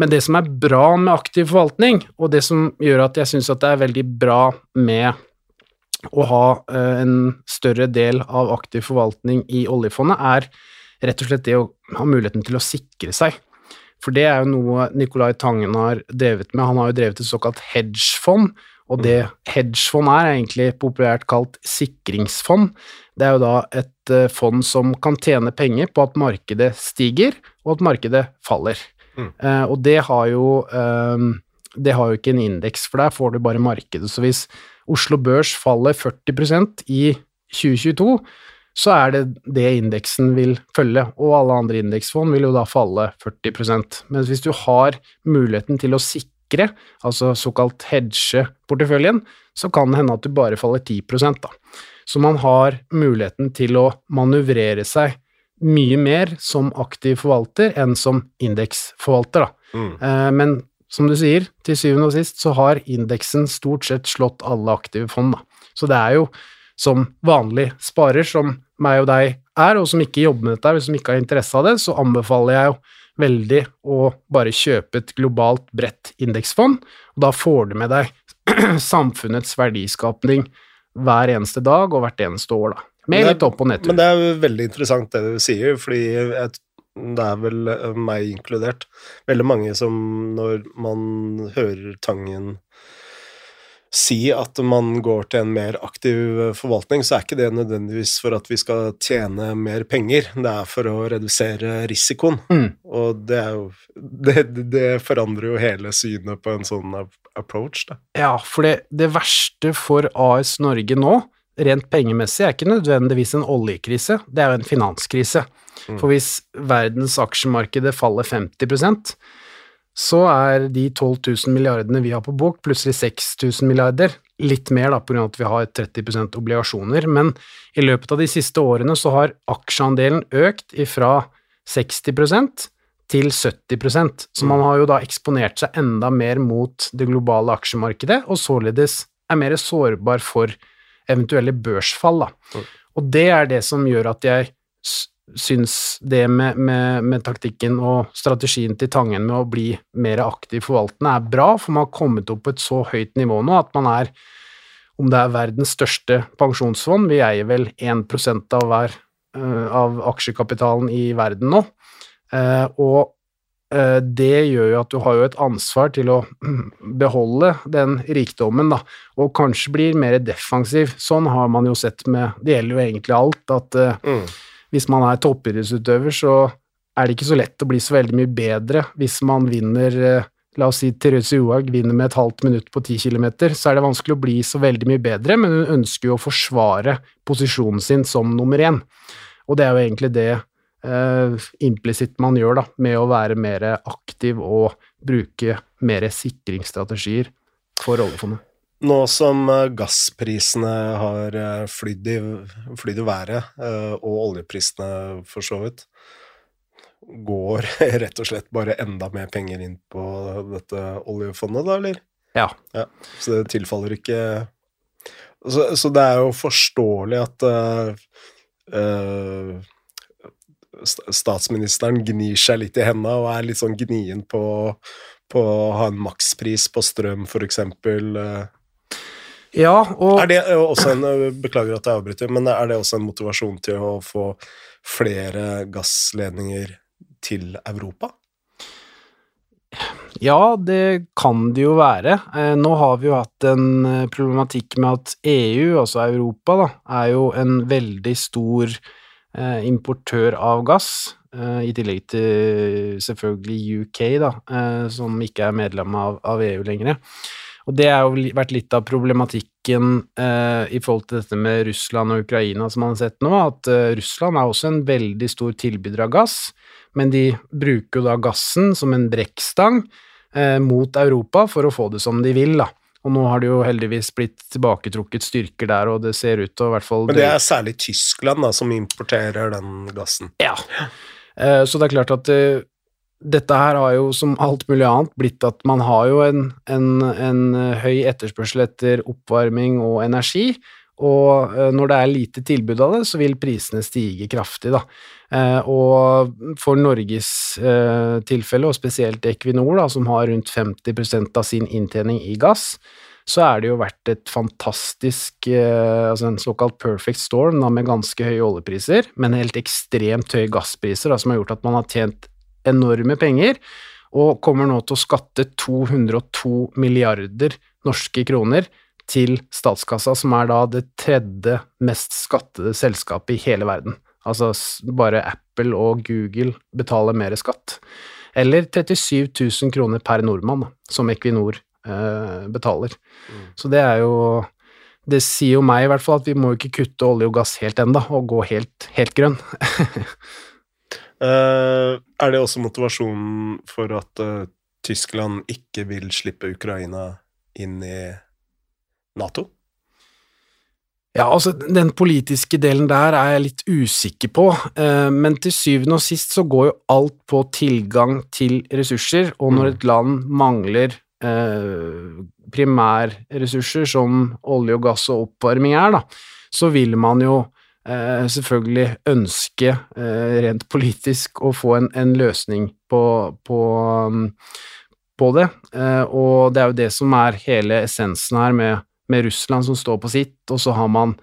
Men det som er bra med aktiv forvaltning, og det som gjør at jeg syns at det er veldig bra med å ha eh, en større del av aktiv forvaltning i oljefondet, er rett og slett det å ha muligheten til å sikre seg. For det er jo noe Nicolai Tangen har drevet med. Han har jo drevet et såkalt hedgefond, og det hedgefond er egentlig populært kalt sikringsfond. Det er jo da et eh, fond som kan tjene penger på at markedet stiger, og at markedet faller. Eh, og det har jo um, det har jo ikke en indeks, for der får du bare markedet. Så hvis Oslo Børs faller 40% i 2022, så er det det indeksen vil følge, og alle andre indeksfond vil jo da falle 40% Mens hvis du har muligheten til å sikre, altså såkalt hedge porteføljen, så kan det hende at du bare faller 10 da. Så man har muligheten til å manøvrere seg mye mer som aktiv forvalter enn som indeksforvalter, da. Mm. Eh, Men som du sier, til syvende og sist så har indeksen stort sett slått alle aktive fond, da. Så det er jo som vanlig sparer, som meg og deg er, og som ikke jobber med dette, eller som ikke har interesse av det, så anbefaler jeg jo veldig å bare kjøpe et globalt bredt indeksfond, og da får du med deg <clears throat> samfunnets verdiskapning hver eneste dag og hvert eneste år, da. Med Men det- litt opp- og nedtur. Men det er veldig interessant det du sier, fordi jeg, det er vel eh, meg inkludert. Veldig mange som når man hører Tangen si at man går til en mer aktiv eh, forvaltning, så er ikke det nødvendigvis for at vi skal tjene mer penger, det er for å redusere risikoen. Mm. Og det jo Det, det forandrer jo hele synet på en sånn approach, da. Ja, for det, det verste for AS Norge nå, rent pengemessig, er ikke nødvendigvis en oljekrise, det er jo en finanskrise. Mm. For hvis verdens aksjemarkedet faller 50% så er de 12 000 milliardene vi har på bok, plutselig 6000 milliarder. Litt mer da, pga. at vi har 30% obligasjoner, men i løpet av de siste årene så har aksjeandelen økt ifra 60% til 70% så man har jo da eksponert seg enda mer mot det globale aksjemarkedet, og således er mer sårbar for eventuelle børsfall. Da. Og det er det som gjør at jeg syns det med, med, med taktikken og strategien til Tangen med å bli mer aktiv forvaltende er bra, for man har kommet opp på et så høyt nivå nå at man er, om det er verdens største pensjonsfond, vi eier vel 1 av hver eh, av aksjekapitalen i verden nå, Eh, og det gjør jo at du har jo et ansvar til å <clears throat> beholde den rikdommen, da, og kanskje blir mer defensiv. Sånn har man jo sett med Det gjelder jo egentlig alt, at eh, Mm. hvis man er toppidrettsutøver, så er det ikke så lett å bli så veldig mye bedre hvis man vinner eh, La oss si Therese Johaug vinner med et halvt minutt på ti kilometer, så er det vanskelig å bli så veldig mye bedre, men hun ønsker jo å forsvare posisjonen sin som nummer én. Og det er jo egentlig det eh, implisitt man gjør, da, med å være mer aktiv og bruke mer sikringsstrategier for oljefondet. Nå som eh, gassprisene har eh, flydd i, flydd i været, eh, og oljeprisene for så vidt, går <laughs> rett og slett bare enda mer penger inn på dette oljefondet, da, eller? Ja. Så det tilfaller ikke Så, så det er jo forståelig at uh, st- statsministeren gnir seg litt i hendene og er litt sånn gnien på, på å ha en makspris på strøm, eksempel. eh. Ja, og Er det også en Beklager at jeg avbryter, men er det også en motivasjon til å få flere gassledninger til Europa? Ja, det kan det jo være. Eh, Nå har vi jo hatt en eh, problematikk med at EU, altså Europa, da, er jo en veldig stor eh, importør av gass, eh, i tillegg til selvfølgelig UK, da, eh, som ikke er medlem av, av EU lenger. Og det har jo vært litt av problematikken eh, i forhold til dette med Russland og Ukraina som man har sett nå, at eh, Russland er også en veldig stor tilbyder av gass, men de bruker jo da gassen som en brekkstang eh, mot Europa for å få det som de vil, da. Og nå har det jo heldigvis blitt tilbaketrukket styrker der, og det ser ut til i hvert fall Men det er særlig Tyskland da, som importerer den gassen? Ja. Eh, så det er klart at eh, dette her har jo som alt mulig annet blitt at man har jo en, en, en høy etterspørsel etter oppvarming og energi, og eh, når det er lite tilbud av det, så vil prisene stige kraftig, da. Eh, og for Norges eh, tilfelle, og spesielt Equinor, da, som har rundt 50% av sin inntjening i gass, så er det jo vært et fantastisk Altså en såkalt perfect storm da, med ganske høye oljepriser, men helt ekstremt høye gasspriser, da, som har gjort at man har tjent enorme penger, og kommer nå til å skatte 202 milliarder norske kroner til statskassa, som er da det tredje mest skattede selskapet i hele verden. Altså bare Apple og Google betaler mer skatt. Eller 37 000 kroner per nordmann, som Equinor eh, betaler. Mm. Så det er jo Det sier jo meg i hvert fall at vi må ikke kutte olje og gass helt enda, og gå helt, helt grønn. Uh, <laughs> er det også motivasjonen for at uh, Tyskland ikke vil slippe Ukraina inn i Nato? Ja, altså, den politiske delen der er jeg litt usikker på, uh, men til syvende og sist så går jo alt på tilgang til ressurser, og når mm. et land mangler primærressurser som olje og gass og oppvarming er, da, så vil man jo eh, selvfølgelig ønske, eh, rent politisk, å få en, en løsning på, på, um, på det. Eh, og det er jo det som er hele essensen her, med, med, Russland som står på sitt, og så har man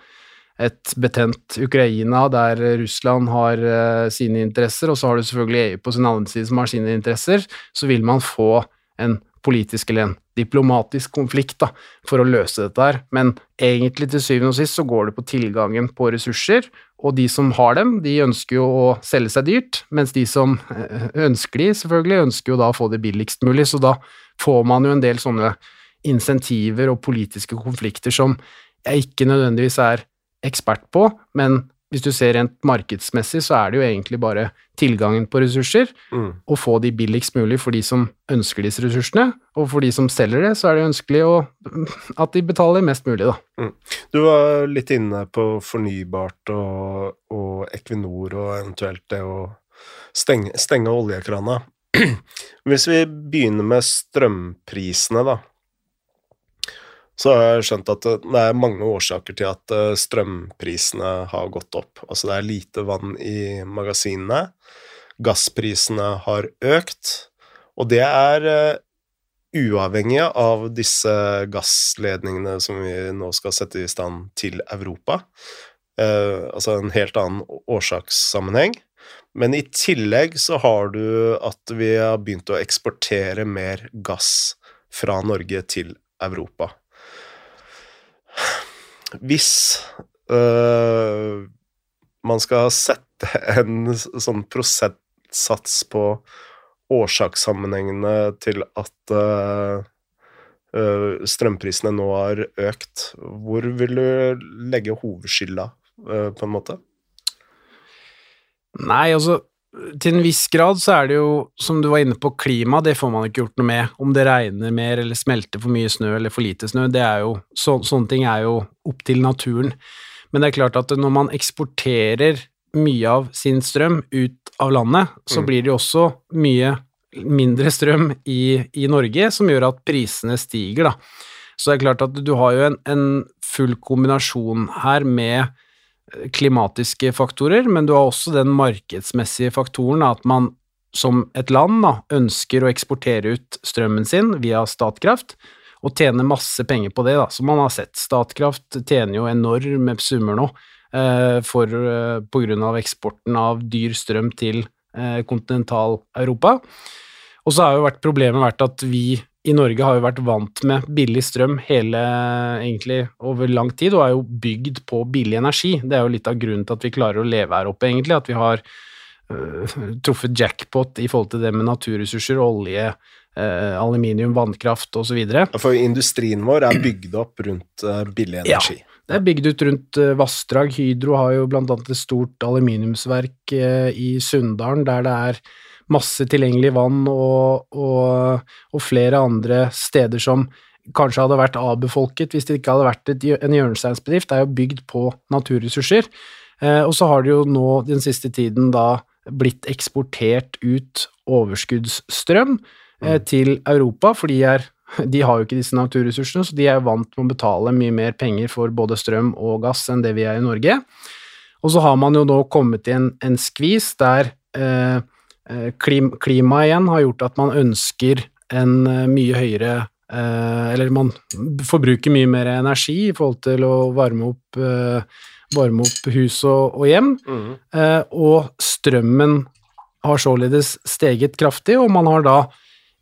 et betent Ukraina der Russland har uh, sine interesser, og så har du selvfølgelig EU på sin andre side som har sine interesser, så vil man få en politisk eller en diplomatisk konflikt da, for å løse dette her, men egentlig til syvende og sist så går det på tilgangen på ressurser, og de som har dem, de ønsker jo å selge seg dyrt, mens de som eh, ønsker de, selvfølgelig, ønsker jo da å få det billigst mulig, så da får man jo en del sånne insentiver og politiske konflikter som jeg ikke nødvendigvis er ekspert på, men hvis du ser rent markedsmessig, så er det jo egentlig bare tilgangen på ressurser, mm. og få de billigst mulig for de som ønsker disse ressursene, og for de som selger det, så er det ønskelig å, at de betaler mest mulig, da. Mm. Du var litt inne på fornybart og, og Equinor og eventuelt det å stenge, stenge oljekrana. <clears throat> Hvis vi begynner med strømprisene, da så har jeg skjønt at det er mange årsaker til at eh, strømprisene har gått opp. Altså det er lite vann i magasinene, gassprisene har økt, og det er uh, uavhengig av disse gassledningene som vi nå skal sette i stand til Europa. Altså en helt annen årsakssammenheng. Men i tillegg så har du at vi har begynt å eksportere mer gass fra Norge til Europa. Hvis øh, man skal sette en sånn prosentsats på årsakssammenhengene til at øh, strømprisene nå har økt, hvor vil du legge hovedskylda, øh, på en måte? Nei, altså til en viss grad så er det jo, som du var inne på, klima, det får man ikke gjort noe med. Om det regner mer eller smelter for mye snø eller for lite snø, det er jo, så, sånne ting er jo opp til naturen. Men det er klart at når man eksporterer mye av sin strøm ut av landet, så mm. blir det jo også mye mindre strøm i, i, Norge, som gjør at prisene stiger, da. Så det er klart at du har jo en, en full kombinasjon her med klimatiske faktorer, men du har også den markedsmessige faktoren at man som et land da, ønsker å eksportere ut strømmen sin via Statkraft, og tjene masse penger på det, da, som man har sett. Statkraft tjener jo enorme summer nå eh, for, eh, på grunn av eksporten av dyr strøm til eh, kontinental-Europa. Og så har jo vært problemet vært at vi i Norge har jo vært vant med billig strøm hele, egentlig over lang tid, og er jo bygd på billig energi. Det er jo litt av grunnen til at vi klarer å leve her oppe, egentlig. At vi har uh, truffet jackpot i forhold til det med naturressurser, olje, uh, aluminium, vannkraft osv. For industrien vår er bygd opp rundt uh, billig energi. Ja. Det er bygd ut rundt vassdrag. Hydro har jo annet et stort aluminiumsverk i Sunndalen der det er masse tilgjengelig vann og, og, og, flere andre steder som kanskje hadde vært avbefolket hvis det ikke hadde vært et, en hjørnesteinsbedrift. Er jo bygd på naturressurser. Eh, og så har det jo nå den siste tiden da blitt eksportert ut overskuddsstrøm eh, mm. til Europa, for de, er, de har jo ikke disse naturressursene, så de er vant med å betale mye mer penger for både strøm og gass enn det vi er i Norge. Og så har man jo nå kommet i en, en skvis der eh, Eh, Klimaet igjen har gjort at man ønsker en eh, mye høyere eh, Eller man forbruker mye mer energi i forhold til å varme opp, varme opp hus og, og hjem. Mm. Og strømmen har således steget kraftig, og man har da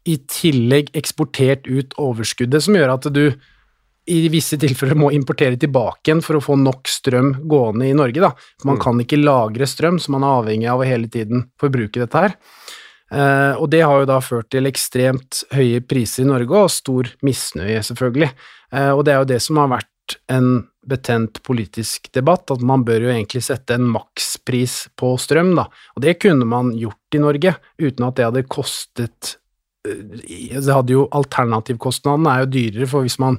i tillegg eksportert ut overskuddet, som gjør at du i visse tilfeller må importere tilbake igjen for å få nok strøm gående i Norge. Da. Man mm. kan ikke lagre strøm, så man er avhengig av å hele tiden forbruke dette her. Eh, og det har jo da ført til ekstremt høye priser i Norge, og stor misnøye, selvfølgelig. Eh, og det er jo det som har vært en betent politisk debatt, at man bør jo egentlig sette en makspris på strøm, da. Og det kunne man gjort i Norge, uten at det hadde kostet eh, det hadde jo Alternativkostnadene er jo dyrere, for hvis man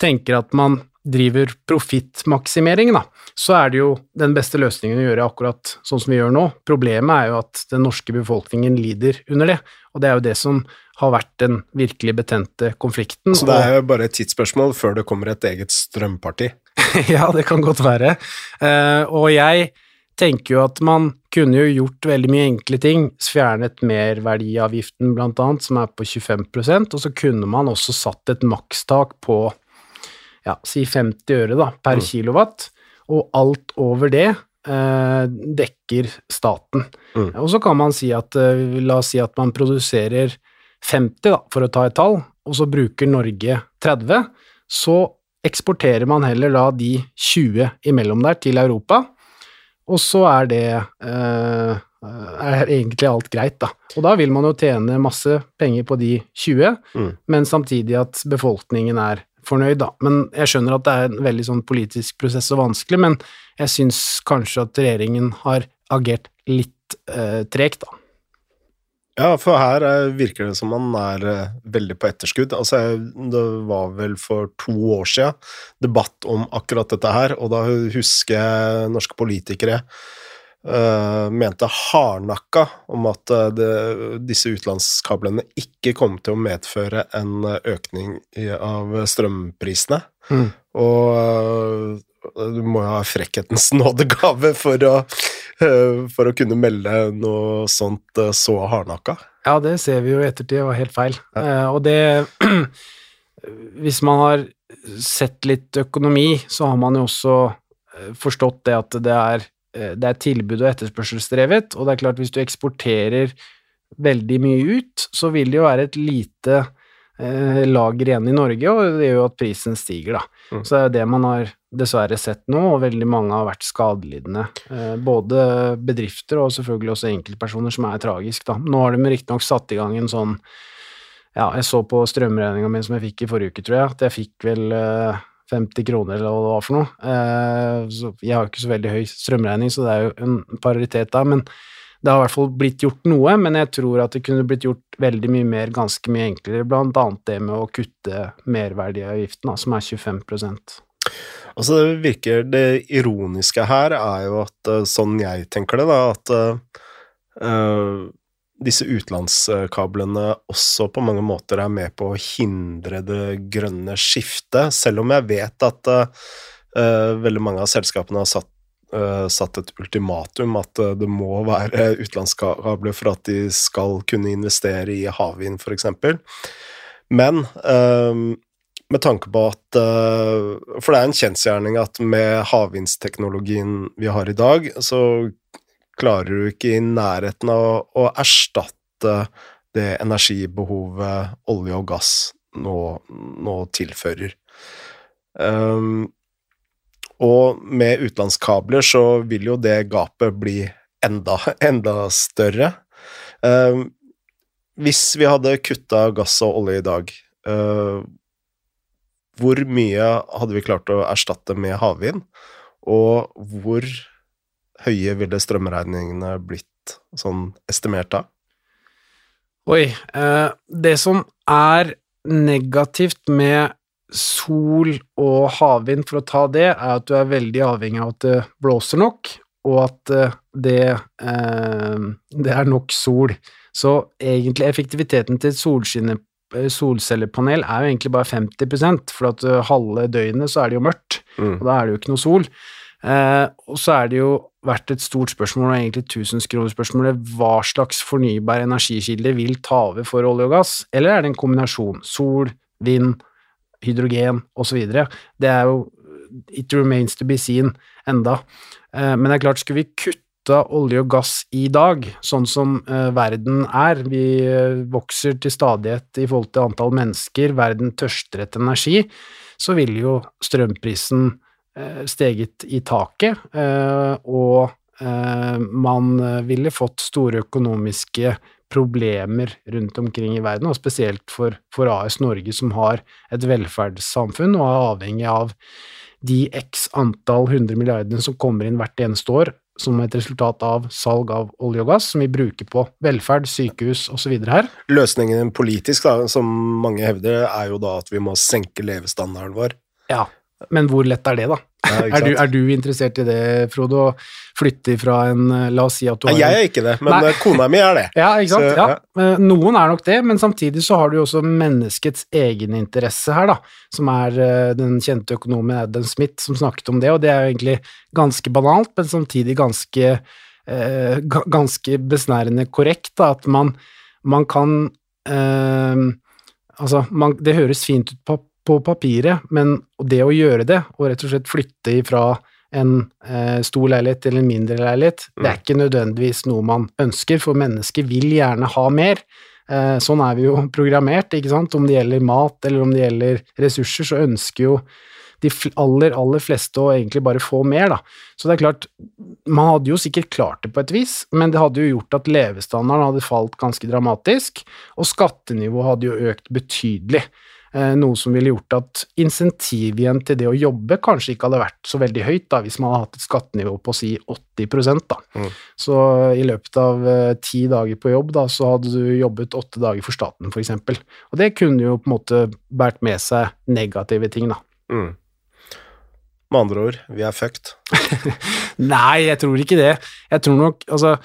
tenker at man driver profittmaksimering, så er det jo den beste løsningen å gjøre akkurat sånn som vi gjør nå. Problemet er jo at den norske befolkningen lider under det, og det er jo det som har vært den virkelig betente konflikten. Så det er jo bare et tidsspørsmål før det kommer et eget strømparti? <laughs> ja, det kan godt være. Uh, og jeg tenker jo at man kunne jo gjort veldig mye enkle ting. Fjernet merverdiavgiften, blant annet, som er på 25% og så kunne man også satt et makstak på ja, si 50 øre da, per mm. kilowatt, og alt over det eh, dekker staten. Mm. Og så kan man si at eh, La oss si at man produserer 50, da, for å ta et tall, og så bruker Norge 30, så eksporterer man heller da de 20 imellom der til Europa, og så er det eh, er egentlig alt greit, da. Og da vil man jo tjene masse penger på de 20, mm. men samtidig at befolkningen er fornøyd, da. Men jeg skjønner at det er en veldig sånn politisk prosess og vanskelig, men jeg syns kanskje at regjeringen har agert litt eh, tregt, da. Ja, for her eh, virker det som man er eh, veldig på etterskudd. Altså, det var vel for to år siden debatt om akkurat dette her, og da husker jeg norske politikere Uh, mente hardnakka om at uh, det, disse utenlandskablene ikke kom til å medføre en økning i, av strømprisene. Mm. Og uh, du må jo ha frekkhetens nådegave for å, for å kunne melde noe sånt så hardnakka. Ja, det ser vi jo i ettertid var helt feil. Ja. og det <clears throat> Hvis man har sett litt økonomi, så har man jo også forstått det at det er Eh, det er tilbud og etterspørselsdrevet, og det er klart hvis du eksporterer veldig mye ut, så vil det jo være et lite eh, lager igjen i Norge, og det gjør jo at prisen stiger, da. Mm. Så det er jo det man har dessverre sett nå, og veldig mange har vært skadelidende. Eh, både bedrifter og selvfølgelig også enkeltpersoner, som er tragisk, da. Nå har de riktignok satt i gang en sånn Ja, jeg så på strømregninga mi som jeg fikk i forrige uke, tror jeg, at jeg fikk vel eh, 50 kroner eller hva det var for noe. Eh, jeg har ikke så veldig høy strømregning, så det er jo en paritet da, Men det har i hvert fall blitt gjort noe, men jeg tror at det kunne blitt gjort veldig mye mer, ganske mye enklere, blant annet det med å kutte merverdiavgiften, som er 25% Altså, det virker Det ironiske her er jo at, eh, sånn jeg tenker det, da, at uh, disse utenlandskablene også på mange måter er med på å hindre det grønne skiftet, selv om jeg vet at uh, veldig mange av selskapene har satt, uh, satt et ultimatum, at uh, det må være utenlandskabler for at de skal kunne investere i havvind, f.eks. Men med tanke på at For det er en kjensgjerning at med havvindsteknologien vi har i dag, så klarer du ikke i nærheten av å erstatte det energibehovet olje og gass nå, nå tilfører. Um, og med utenlandskabler så vil jo det gapet bli enda, <laughs> enda større. Um, hvis vi hadde kutta gass og olje i dag, uh, hvor mye hadde vi klart å erstatte med havvind? Og hvor høye ville strømregningene blitt sånn estimert da? Oi. Eh, det som er negativt med sol og havvind, for å ta det, er at du er veldig avhengig av at det blåser nok, og at eh, det, eh, det er nok sol. Så egentlig effektiviteten til et eh, solcellepanel er jo egentlig bare 50 for at uh, halve døgnet så er det jo mørkt, mm. og da er det jo ikke noe sol. Eh, og så er det jo vært et stort spørsmål, og egentlig tusenkronerspørsmålet, hva slags fornybar energikilde vil ta over for olje og gass, eller er det en kombinasjon? Sol, vind, hydrogen osv. Det er jo It remains to be seen enda. Eh, men det er klart, skulle vi kutta olje og gass i dag, sånn som eh, verden er, vi eh, vokser til stadighet i forhold til antall mennesker, verden tørster etter energi, så vil jo strømprisen steget i taket, eh, og eh, man ville fått store økonomiske problemer rundt omkring i verden, og spesielt for, for AS Norge, som har et velferdssamfunn og er avhengig av de x antall hundre milliardene som kommer inn hvert eneste år som et resultat av salg av olje og gass, som vi bruker på velferd, sykehus osv. her. Løsningen politisk, da, som mange hevder, er jo da at vi må senke levestandarden vår. Ja, men hvor lett er det, da? Ja, <laughs> er, du, er, du, interessert i det, Frode, å flytte fra en eh, La oss si at du har Jeg er ikke det, men Nei. Eh, kona mi er det. <laughs> Ja, ikke sant. Så, ja. Ja. Eh, noen er nok det, men samtidig så har du jo også menneskets egeninteresse her, da, som er den kjente økonomen Adam Smith som snakket om det, og det er jo egentlig ganske banalt, men samtidig ganske, eh, ganske besnærende korrekt, da, at man, man kan eh, Altså, man, det høres fint ut på på papiret, men det å gjøre det, og rett og slett flytte ifra en eh, stor leilighet til en mindre leilighet, mm. det er mm. ikke nødvendigvis noe man ønsker, for mennesker vil gjerne ha mer. Eh, sånn er vi jo <laughs> programmert, ikke sant. Om det gjelder mat, eller om det gjelder ressurser, så ønsker jo de aller, aller fleste å egentlig bare få mer, da. Så det er klart, man hadde jo sikkert klart det på et vis, men det hadde jo gjort at levestandarden hadde falt ganske dramatisk, og skattenivået hadde jo økt betydelig. Eh, noe som ville gjort at insentiv igjen til det å jobbe kanskje ikke hadde vært så veldig høyt, da, hvis man hadde hatt et skattenivå på si 80 da. Mm. Så i løpet av uh, ti dager på jobb, da, så hadde du jobbet åtte dager for staten, f.eks. Og det kunne jo på en måte båret med seg negative ting, da. Mm. Med andre ord, vi er fucked. <laughs> Nei, jeg tror ikke det. Jeg tror nok Altså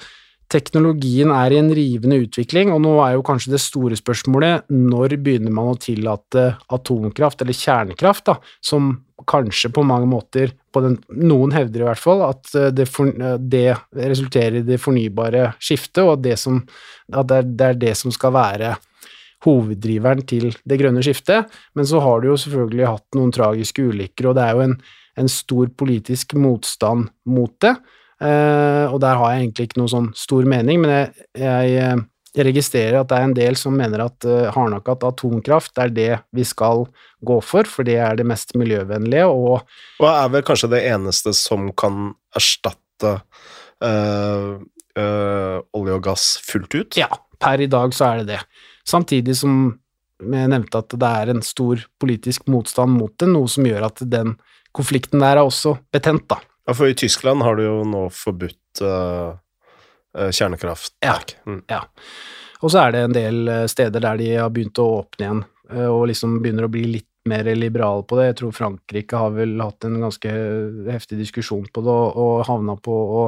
Teknologien er i en rivende utvikling, og nå er jo kanskje det store spørsmålet når begynner man å tillate atomkraft, eller kjernekraft, da, som kanskje på mange måter på den, Noen hevder i hvert fall at det, for, det resulterer i det fornybare skiftet, og det som, at det er, det er det som skal være hoveddriveren til det grønne skiftet. Men så har du jo selvfølgelig hatt noen tragiske ulykker, og det er jo en, en stor politisk motstand mot det. Uh, og der har jeg egentlig ikke noe sånn stor mening, men jeg, jeg, eh, jeg, registrerer at det er en del som mener at uh, hardnakket at atomkraft er det vi skal gå for, for det er det mest miljøvennlige og Og er vel kanskje det eneste som kan erstatte uh, olje og gass fullt ut? Ja, per i dag så er det det. Samtidig som jeg nevnte at det er en stor politisk motstand mot det, noe som gjør at den konflikten der er også betent, da. Ja, for i Tyskland har du jo nå forbudt uh, kjernekraft. Ja, mm. ja. Og så er det en del steder der de har begynt å åpne igjen, og liksom begynner å bli litt mer liberale på det. Jeg tror Frankrike har vel hatt en ganske heftig diskusjon på det, og, og havna på å,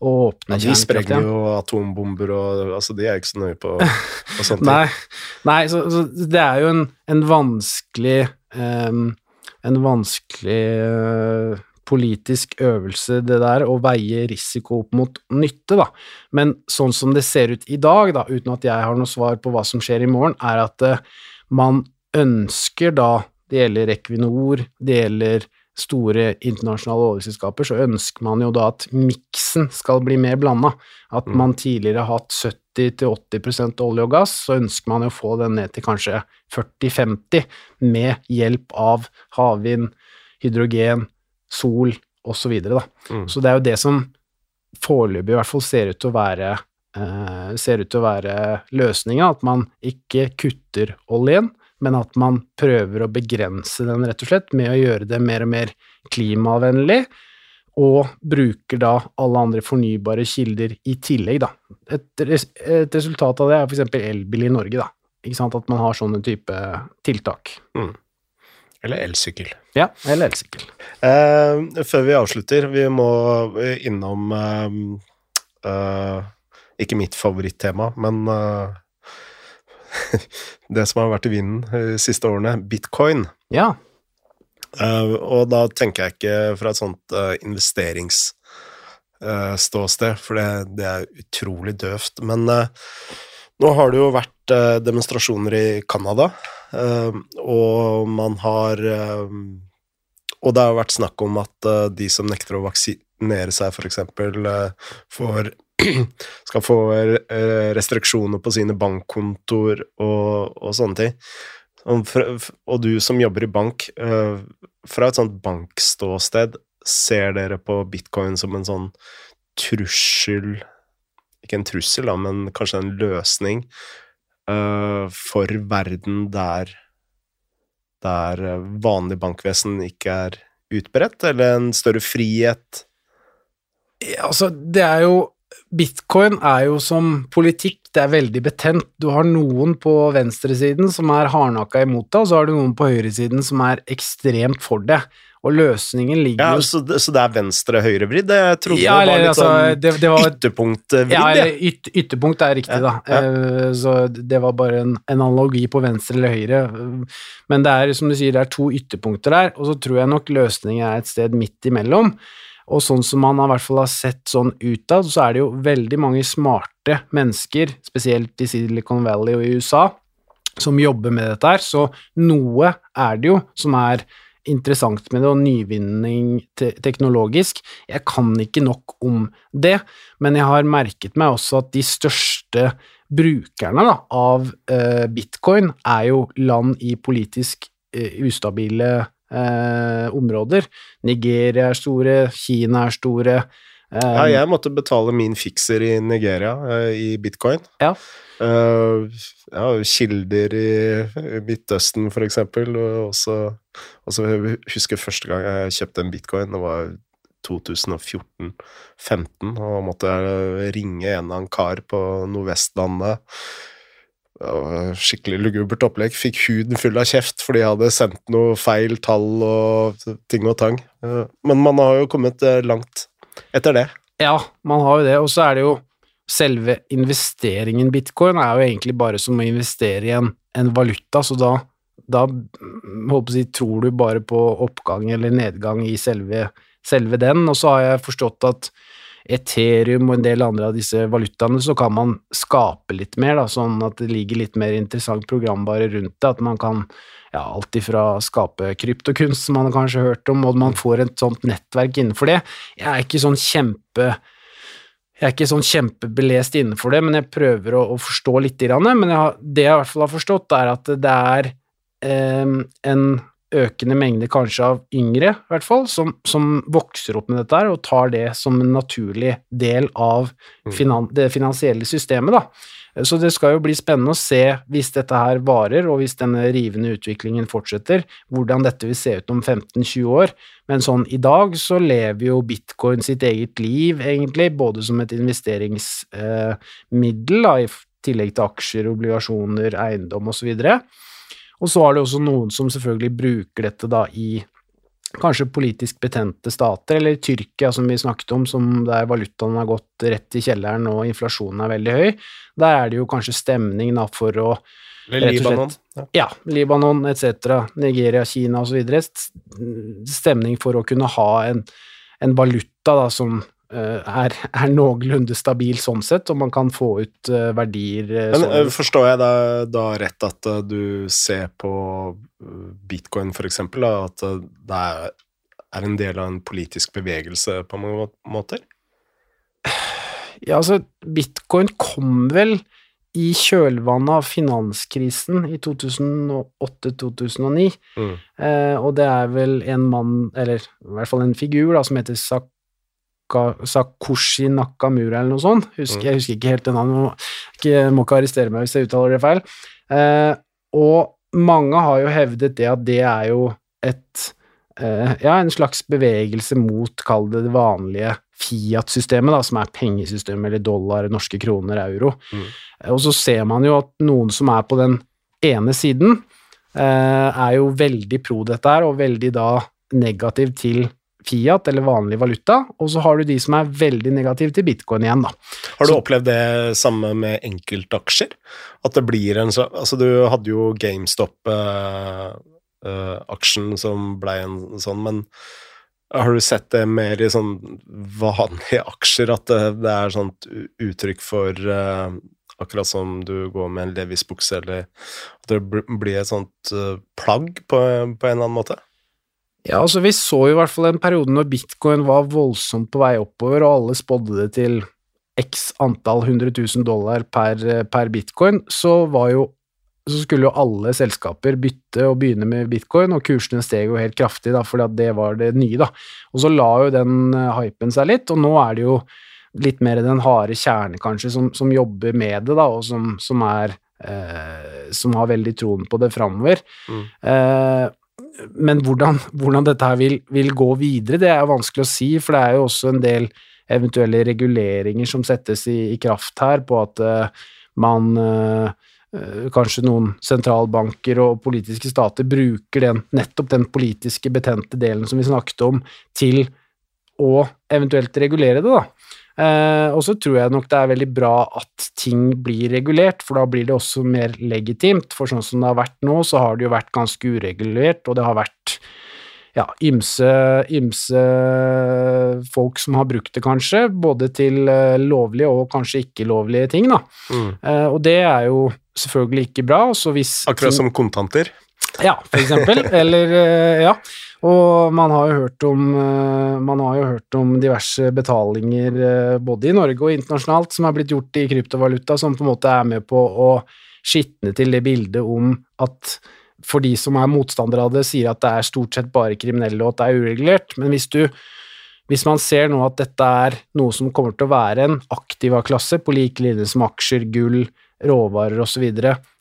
å åpne ja, De sprenger jo atombomber og Altså, de er ikke så nøye på, <laughs> på sånt. nei, nei så, så, det er jo en, en vanskelig um, En vanskelig uh, politisk øvelse, det der, å veie risiko opp mot nytte, da. Men sånn som det ser ut i dag, da, uten at jeg har noe svar på hva som skjer i morgen, er at uh, man ønsker da Det gjelder Equinor, det gjelder store internasjonale oljeselskaper, så ønsker man jo da at miksen skal bli mer blanda. At Mm. man tidligere har hatt 70-80% olje og gass, så ønsker man jo å få den ned til kanskje 40-50 med hjelp av havvind, hydrogen, sol osv. Så, Mm. så det er jo det som foreløpig i hvert fall ser ut til å være eh, ser ut til å være løsninga, at man ikke kutter oljen, men at man prøver å begrense den, rett og slett, med å gjøre det mer og mer klimavennlig, og bruker da alle andre fornybare kilder i tillegg, da. Et, res et resultat av det er f.eks. elbil i Norge, da. Ikke sant, at man har sånne type tiltak. Eller elsykkel. Ja, eller elsykkel. Eh, før vi avslutter, vi må innom eh, eh, Ikke mitt favorittema, men eh, <laughs> det som har vært i vinden de siste årene, bitcoin. Ja, Eh, og da tenker jeg ikke fra et sånt uh, investeringsståsted, for det, det er utrolig døvt. Men eh, nå har det jo vært eh, demonstrasjoner i Canada, eh, og man har eh, Og det har vært snakk om at de som nekter å vaksinere seg, f.eks., får <clears throat> skal få restriksjoner på sine bankkontor og, og sånne ting. Og Og du som jobber i bank, fra et sånt bankståsted, ser dere på bitcoin som en sånn trussel Ikke en trussel, da, men kanskje en løsning uh, for verden der der eh, vanlig bankvesen ikke er utbredt, eller en større frihet? Ja, altså, det er jo Bitcoin er jo som politikk, det er veldig betent. Du har noen på venstresiden som er hardnakka imot det, og så har du noen på høyresiden som er ekstremt for det. Og løsningen ligger Ja, så, det- så det er venstre-høyre-vridd? Jeg trodde Ja, det var litt altså, sånn det, det var ytterpunkt-vridd. ja, eller yt, ytterpunkt er riktig, Ja, da. ja. Eh, Så det var bare en, en analogi på venstre eller høyre. Men det er, som du sier, det er to ytterpunkter der, og så tror jeg nok løsningen er et sted midt imellom. Og sånn som man i hvert fall har sett sånn utad, så er det jo veldig mange smarte mennesker, spesielt i Silicon Valley og i USA, som jobber med dette her, så noe er det jo som er interessant med det, og nyvinning te teknologisk. Jeg kan ikke nok om det, men jeg har merket meg også at de største brukerne da, av eh, bitcoin er jo land i politisk eh, ustabile eh, områder. Nigeria er store, Kina er store. Ja, jeg måtte betale min fikser i Nigeria eh, i bitcoin. Ja. Eh, ja, kilder i Midtøsten, for eksempel, og også, også jeg husker første gang jeg kjøpte en bitcoin, det var 2014-15, og måtte jeg ringe en eller annen kar på Nordvestlandet. Skikkelig lugubert opplegg. Fikk huden full av kjeft fordi jeg hadde sendt noe feil tall og ting og tang. Eh, Men man har jo kommet langt etter det. Ja, man har jo det, og så er det jo selve investeringen bitcoin er jo egentlig bare som å investere i en, en valuta, så da, da mm, håper jeg, tror du bare på oppgang eller nedgang i selve, selve den, og så har jeg forstått at Ethereum og en del andre av disse valutaene, så kan man skape litt mer, da, sånn at det ligger litt mer interessant programvare rundt det, at man kan ja, alt ifra skape kryptokunst, som man har kanskje hørt om, og man får et sånt nettverk innenfor det. Jeg er ikke sånn kjempe jeg er ikke sånn kjempebelest innenfor det, men jeg prøver å, å forstå litt. Men jeg har, det jeg i hvert fall har forstått, er at det er eh, en økende mengde kanskje av yngre, i hvert fall, som, som vokser opp med dette her og tar det som en naturlig del av finan det finansielle systemet. Da. Så det skal jo bli spennende å se, hvis dette her varer, og hvis denne rivende utviklingen fortsetter, hvordan dette vil se ut om 15-20 år. Men sånn i dag så lever jo bitcoin sitt eget liv, egentlig, både som et investeringsmiddel, da, i tillegg til aksjer, obligasjoner, eiendom osv. Og så har det også noen som selvfølgelig bruker dette da i kanskje politisk betente stater, eller Tyrkia som vi snakket om, som der valutaen har gått rett i kjelleren og inflasjonen er veldig høy. Der er det jo kanskje stemning da for å Eller og Libanon. Ja. ja, Libanon etc., Nigeria, Kina osv. Stemning for å kunne ha en, en valuta da, som er, er noenlunde stabil sånn sett, og man kan få ut eh, verdier eh, Men sånn. eh, forstår jeg da, da rett at eh, du ser på eh, bitcoin, for eksempel, da, at eh, det er, er en del av en politisk bevegelse på mange måter? Ja, altså, bitcoin kom vel i kjølvannet av finanskrisen i 2008-2009. Mm. Eh, og det er vel en mann, eller i hvert fall en figur, da, som heter Saka, Sakushi Nakamura eller noe sånt. Husker, Mm. Jeg husker ikke helt det navnet, må ikke arrestere meg hvis jeg uttaler det feil. Eh, og mange har jo hevdet det at det er jo et eh, ja, en slags bevegelse mot, kall det det vanlige Fiat-systemet, da, som er pengesystemet, eller dollar, norske kroner, euro. Mm. Og så ser man jo at noen som er på den ene siden, eh, er jo veldig pro dette her, og veldig da negativ til Fiat, eller vanlig valuta, og så har du de som er veldig negative til bitcoin igjen, da. Har du Så- opplevd det samme med enkeltaksjer? At det blir en sånn Altså, du hadde jo GameStop-aksjen som blei en sånn, men har du sett det mer i sånn vanlige aksjer, at det, det er sånt uttrykk for eh, Akkurat som du går med en Levis-bukse, eller at det blir et sånt eh, plagg på, på en eller annen måte? Ja, altså vi så jo i hvert fall en periode når bitcoin var voldsomt på vei oppover, og alle spådde det til x antall 100 000 dollar per, per bitcoin, så var jo så skulle jo alle selskaper bytte og begynne med bitcoin, og kursene steg jo helt kraftig, da, fordi at det var det nye, da. Og så la jo den eh, hypen seg litt, og nå er det jo litt mer den harde kjerne, kanskje, som, som jobber med det, da, og som, som er eh, Som har veldig troen på det framover. Mm. Eh, men hvordan, hvordan dette her vil, vil gå videre, det er vanskelig å si, for det er jo også en del eventuelle reguleringer som settes i, i kraft her, på at uh, man eh, Kanskje noen sentralbanker og politiske stater bruker den, nettopp den politiske betente delen som vi snakket om, til å eventuelt regulere det, da. Eh, og så tror jeg nok det er veldig bra at ting blir regulert, for da blir det også mer legitimt. For sånn som det har vært nå, så har det jo vært ganske uregulert, og det har vært ja, ymse, ymse folk som har brukt det, kanskje, både til eh, lovlige og kanskje ikke lovlige ting, da. Mm. Eh, og det er jo selvfølgelig ikke bra, Akkurat ting- som kontanter. ja, for eksempel. <laughs> Eller, ja. Og man har jo hørt om, eh, jo hørt om diverse betalinger eh, både i Norge og internasjonalt som er blitt gjort i kryptovaluta, som på en måte er med på å skitne til det bildet om at for de som er motstandere av det, sier at det er stort sett bare kriminelle og at det er uregulert. Men hvis du hvis man ser nå at dette er noe som kommer til å være en aktiva-klasse på lik linje som aksjer, gull, råvarer osv.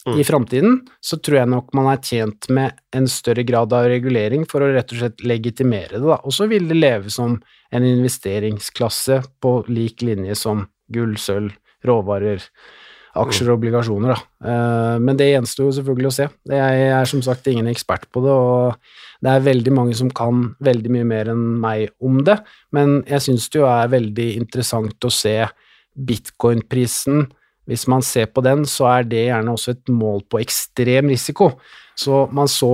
Mm. i framtiden, så tror jeg nok man er tjent med en større grad av regulering for å rett og slett legitimere det, da. Og så vil det leve som en investeringsklasse på lik linje som gull, sølv, råvarer, aksjer og obligasjoner, da. Eh, Men det gjenstår jo selvfølgelig å se. Jeg er som sagt ingen ekspert på det, og det er veldig mange som kan veldig mye mer enn meg om det, men jeg syns det jo er veldig interessant å se bitcoin-prisen. Hvis man ser på den, så er det gjerne også et mål på ekstrem risiko. Så man så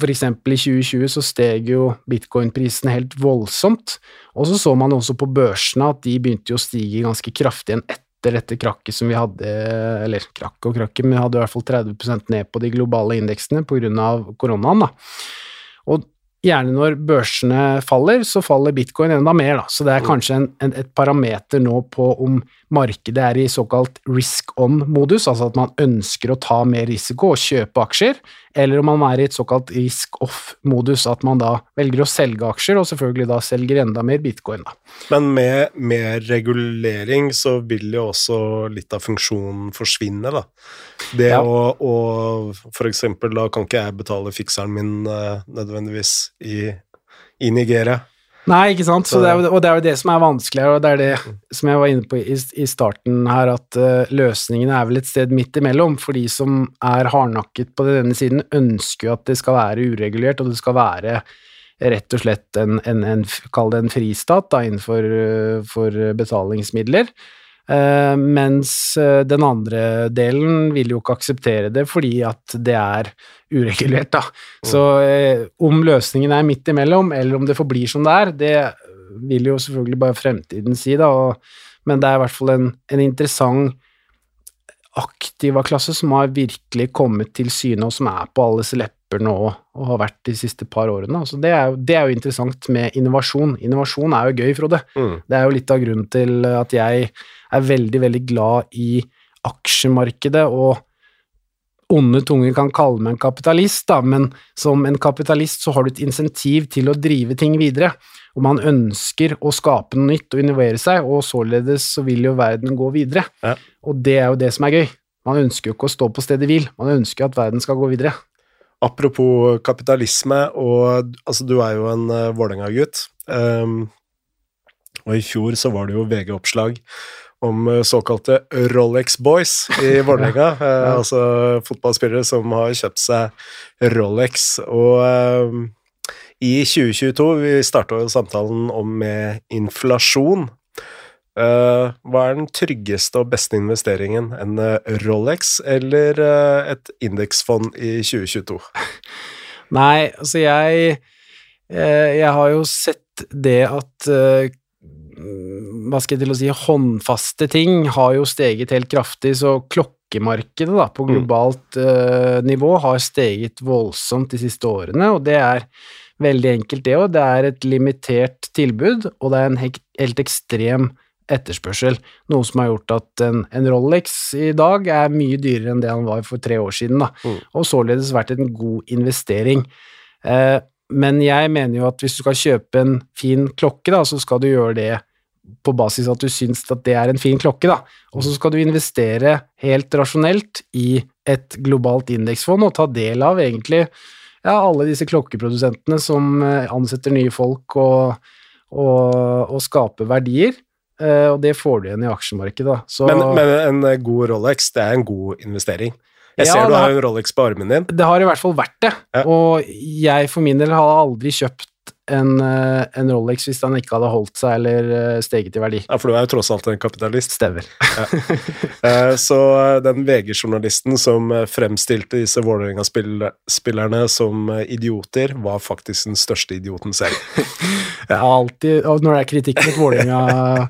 for eksempel i 2020 så steg jo bitcoin-prisen helt voldsomt, og så så man også på børsene at de begynte å stige ganske kraftig igjen etter dette krakket som vi hadde, eller krakk og krakket, men vi hadde i hvert fall 30% ned på de globale indeksene av koronaen, da. Og gjerne når børsene faller, så faller bitcoin enda mer, da. Så det er kanskje en, en, et parameter nå på om markedet er i såkalt risk on-modus, altså at man ønsker å ta mer risiko og kjøpe aksjer, eller om man er i et såkalt risk off-modus, at man da velger å selge aksjer, og selvfølgelig da selger enda mer bitcoin, da. Men med mer regulering så vil jo også litt av funksjonen forsvinne, da. Det Ja. å, å For eksempel, da kan ikke jeg betale fikseren min eh, nødvendigvis i, i Nigeria. Nei, ikke sant, så det er, og det er jo det som er vanskelig og det er det som jeg var inne på i, i starten her, at uh, løsningene er vel et sted midt imellom, for de som er hardnakket på denne siden, ønsker jo at det skal være uregulert, og det skal være rett og slett en, en, en kall det en fristat da, innenfor uh, betalingsmidler. Eh, mens eh, den andre delen vil jo ikke akseptere det fordi at det er uregulert, da. Så eh, om løsningen er midt imellom, eller om det forblir som det er, det vil jo selvfølgelig bare fremtiden si, da. Og, men det er i hvert fall en, en interessant aktiva klasse som har virkelig kommet til syne, og som er på alles lepper nå og har vært de siste par årene. Altså det, er jo, det, er jo, interessant med innovasjon. Innovasjon er jo gøy, Frode. Mm. Det er jo litt av grunnen til at jeg er veldig, veldig glad i aksjemarkedet og onde tunger kan kalle meg en kapitalist, da, men som en kapitalist så har du et insentiv til å drive ting videre, og man ønsker å skape noe nytt og innovere seg, og således så vil jo verden gå videre. Ja. Og det er jo det som er gøy. Man ønsker jo ikke å stå på stedet hvil, man ønsker at verden skal gå videre. Apropos kapitalisme, og altså du er jo en uh, Vålerenga-gutt, um, og i fjor så var det jo VG-oppslag om uh, såkalte Rolex Boys i <laughs> Vålerenga. ja. eh, altså fotballspillere som har kjøpt seg Rolex. Og eh, i 2022, vi starta samtalen om med inflasjon, Eh, hva er den tryggeste og beste investeringen? En uh, Rolex eller uh, et indeksfond i 2022? <laughs> Nei, altså jeg Jeg har jo sett det at Hva skal jeg til å si Håndfaste ting har jo steget helt kraftig, så klokkemarkedet da, på mm. globalt nivå har steget voldsomt de siste årene, og det er veldig enkelt, det òg. Det er et limitert tilbud, og det er en helt ekstrem etterspørsel, noe som har gjort at en, en, Rolex i dag er mye dyrere enn det han var for tre år siden, da, mm. og således vært en god investering. Eh, men jeg mener jo at hvis du skal kjøpe en fin klokke, da, så skal du gjøre det på basis av at du syns at det er en fin klokke, da, og så skal du investere helt rasjonelt i et globalt indeksfond og ta del av egentlig ja, alle disse klokkeprodusentene som eh, ansetter nye folk og, og, og skaper verdier. Eh, og det får du igjen i aksjemarkedet. Men, men, en eh, god Rolex, det er en god investering? Jeg ser du har en Rolex på armen din. Det har i hvert fall vært det. Ja. Og jeg for min del har aldri kjøpt en, eh, en, Rolex hvis den ikke hadde holdt seg eller eh, steget i verdi. Ja, for du er jo tross alt en kapitalist. Stemmer. Ja. <laughs> Eh, så den VG-journalisten som fremstilte disse Vålerenga-spillerne som idioter, var faktisk den største idioten selv. <laughs> Ja, alltid, og når det er kritikk mot Vålerenga,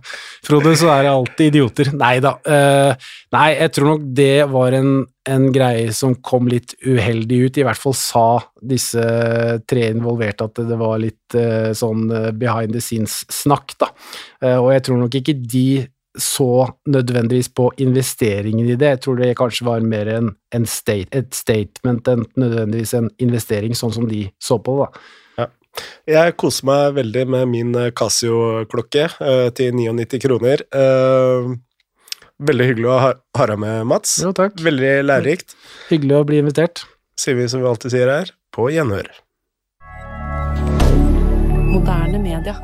Frode, så er det alltid idioter. Nei da. Nei, jeg tror nok det var en en greie som kom litt uheldig ut. I hvert fall sa disse tre involverte at det var litt uh, sånn uh, behind the scenes-snakk, da. Uh, og jeg tror nok ikke de så nødvendigvis på investeringen i det. Jeg tror det kanskje var mer en, en state, et statement enn nødvendigvis en investering, sånn som de så på det. da. Jeg koser meg veldig med min Casio-klokke til 99 kroner. Veldig hyggelig å ha, deg med, Mats. Jo, takk. Veldig lærerikt. Hyggelig å bli invitert. Sier vi som vi alltid sier her, på gjenhør. Moderne media.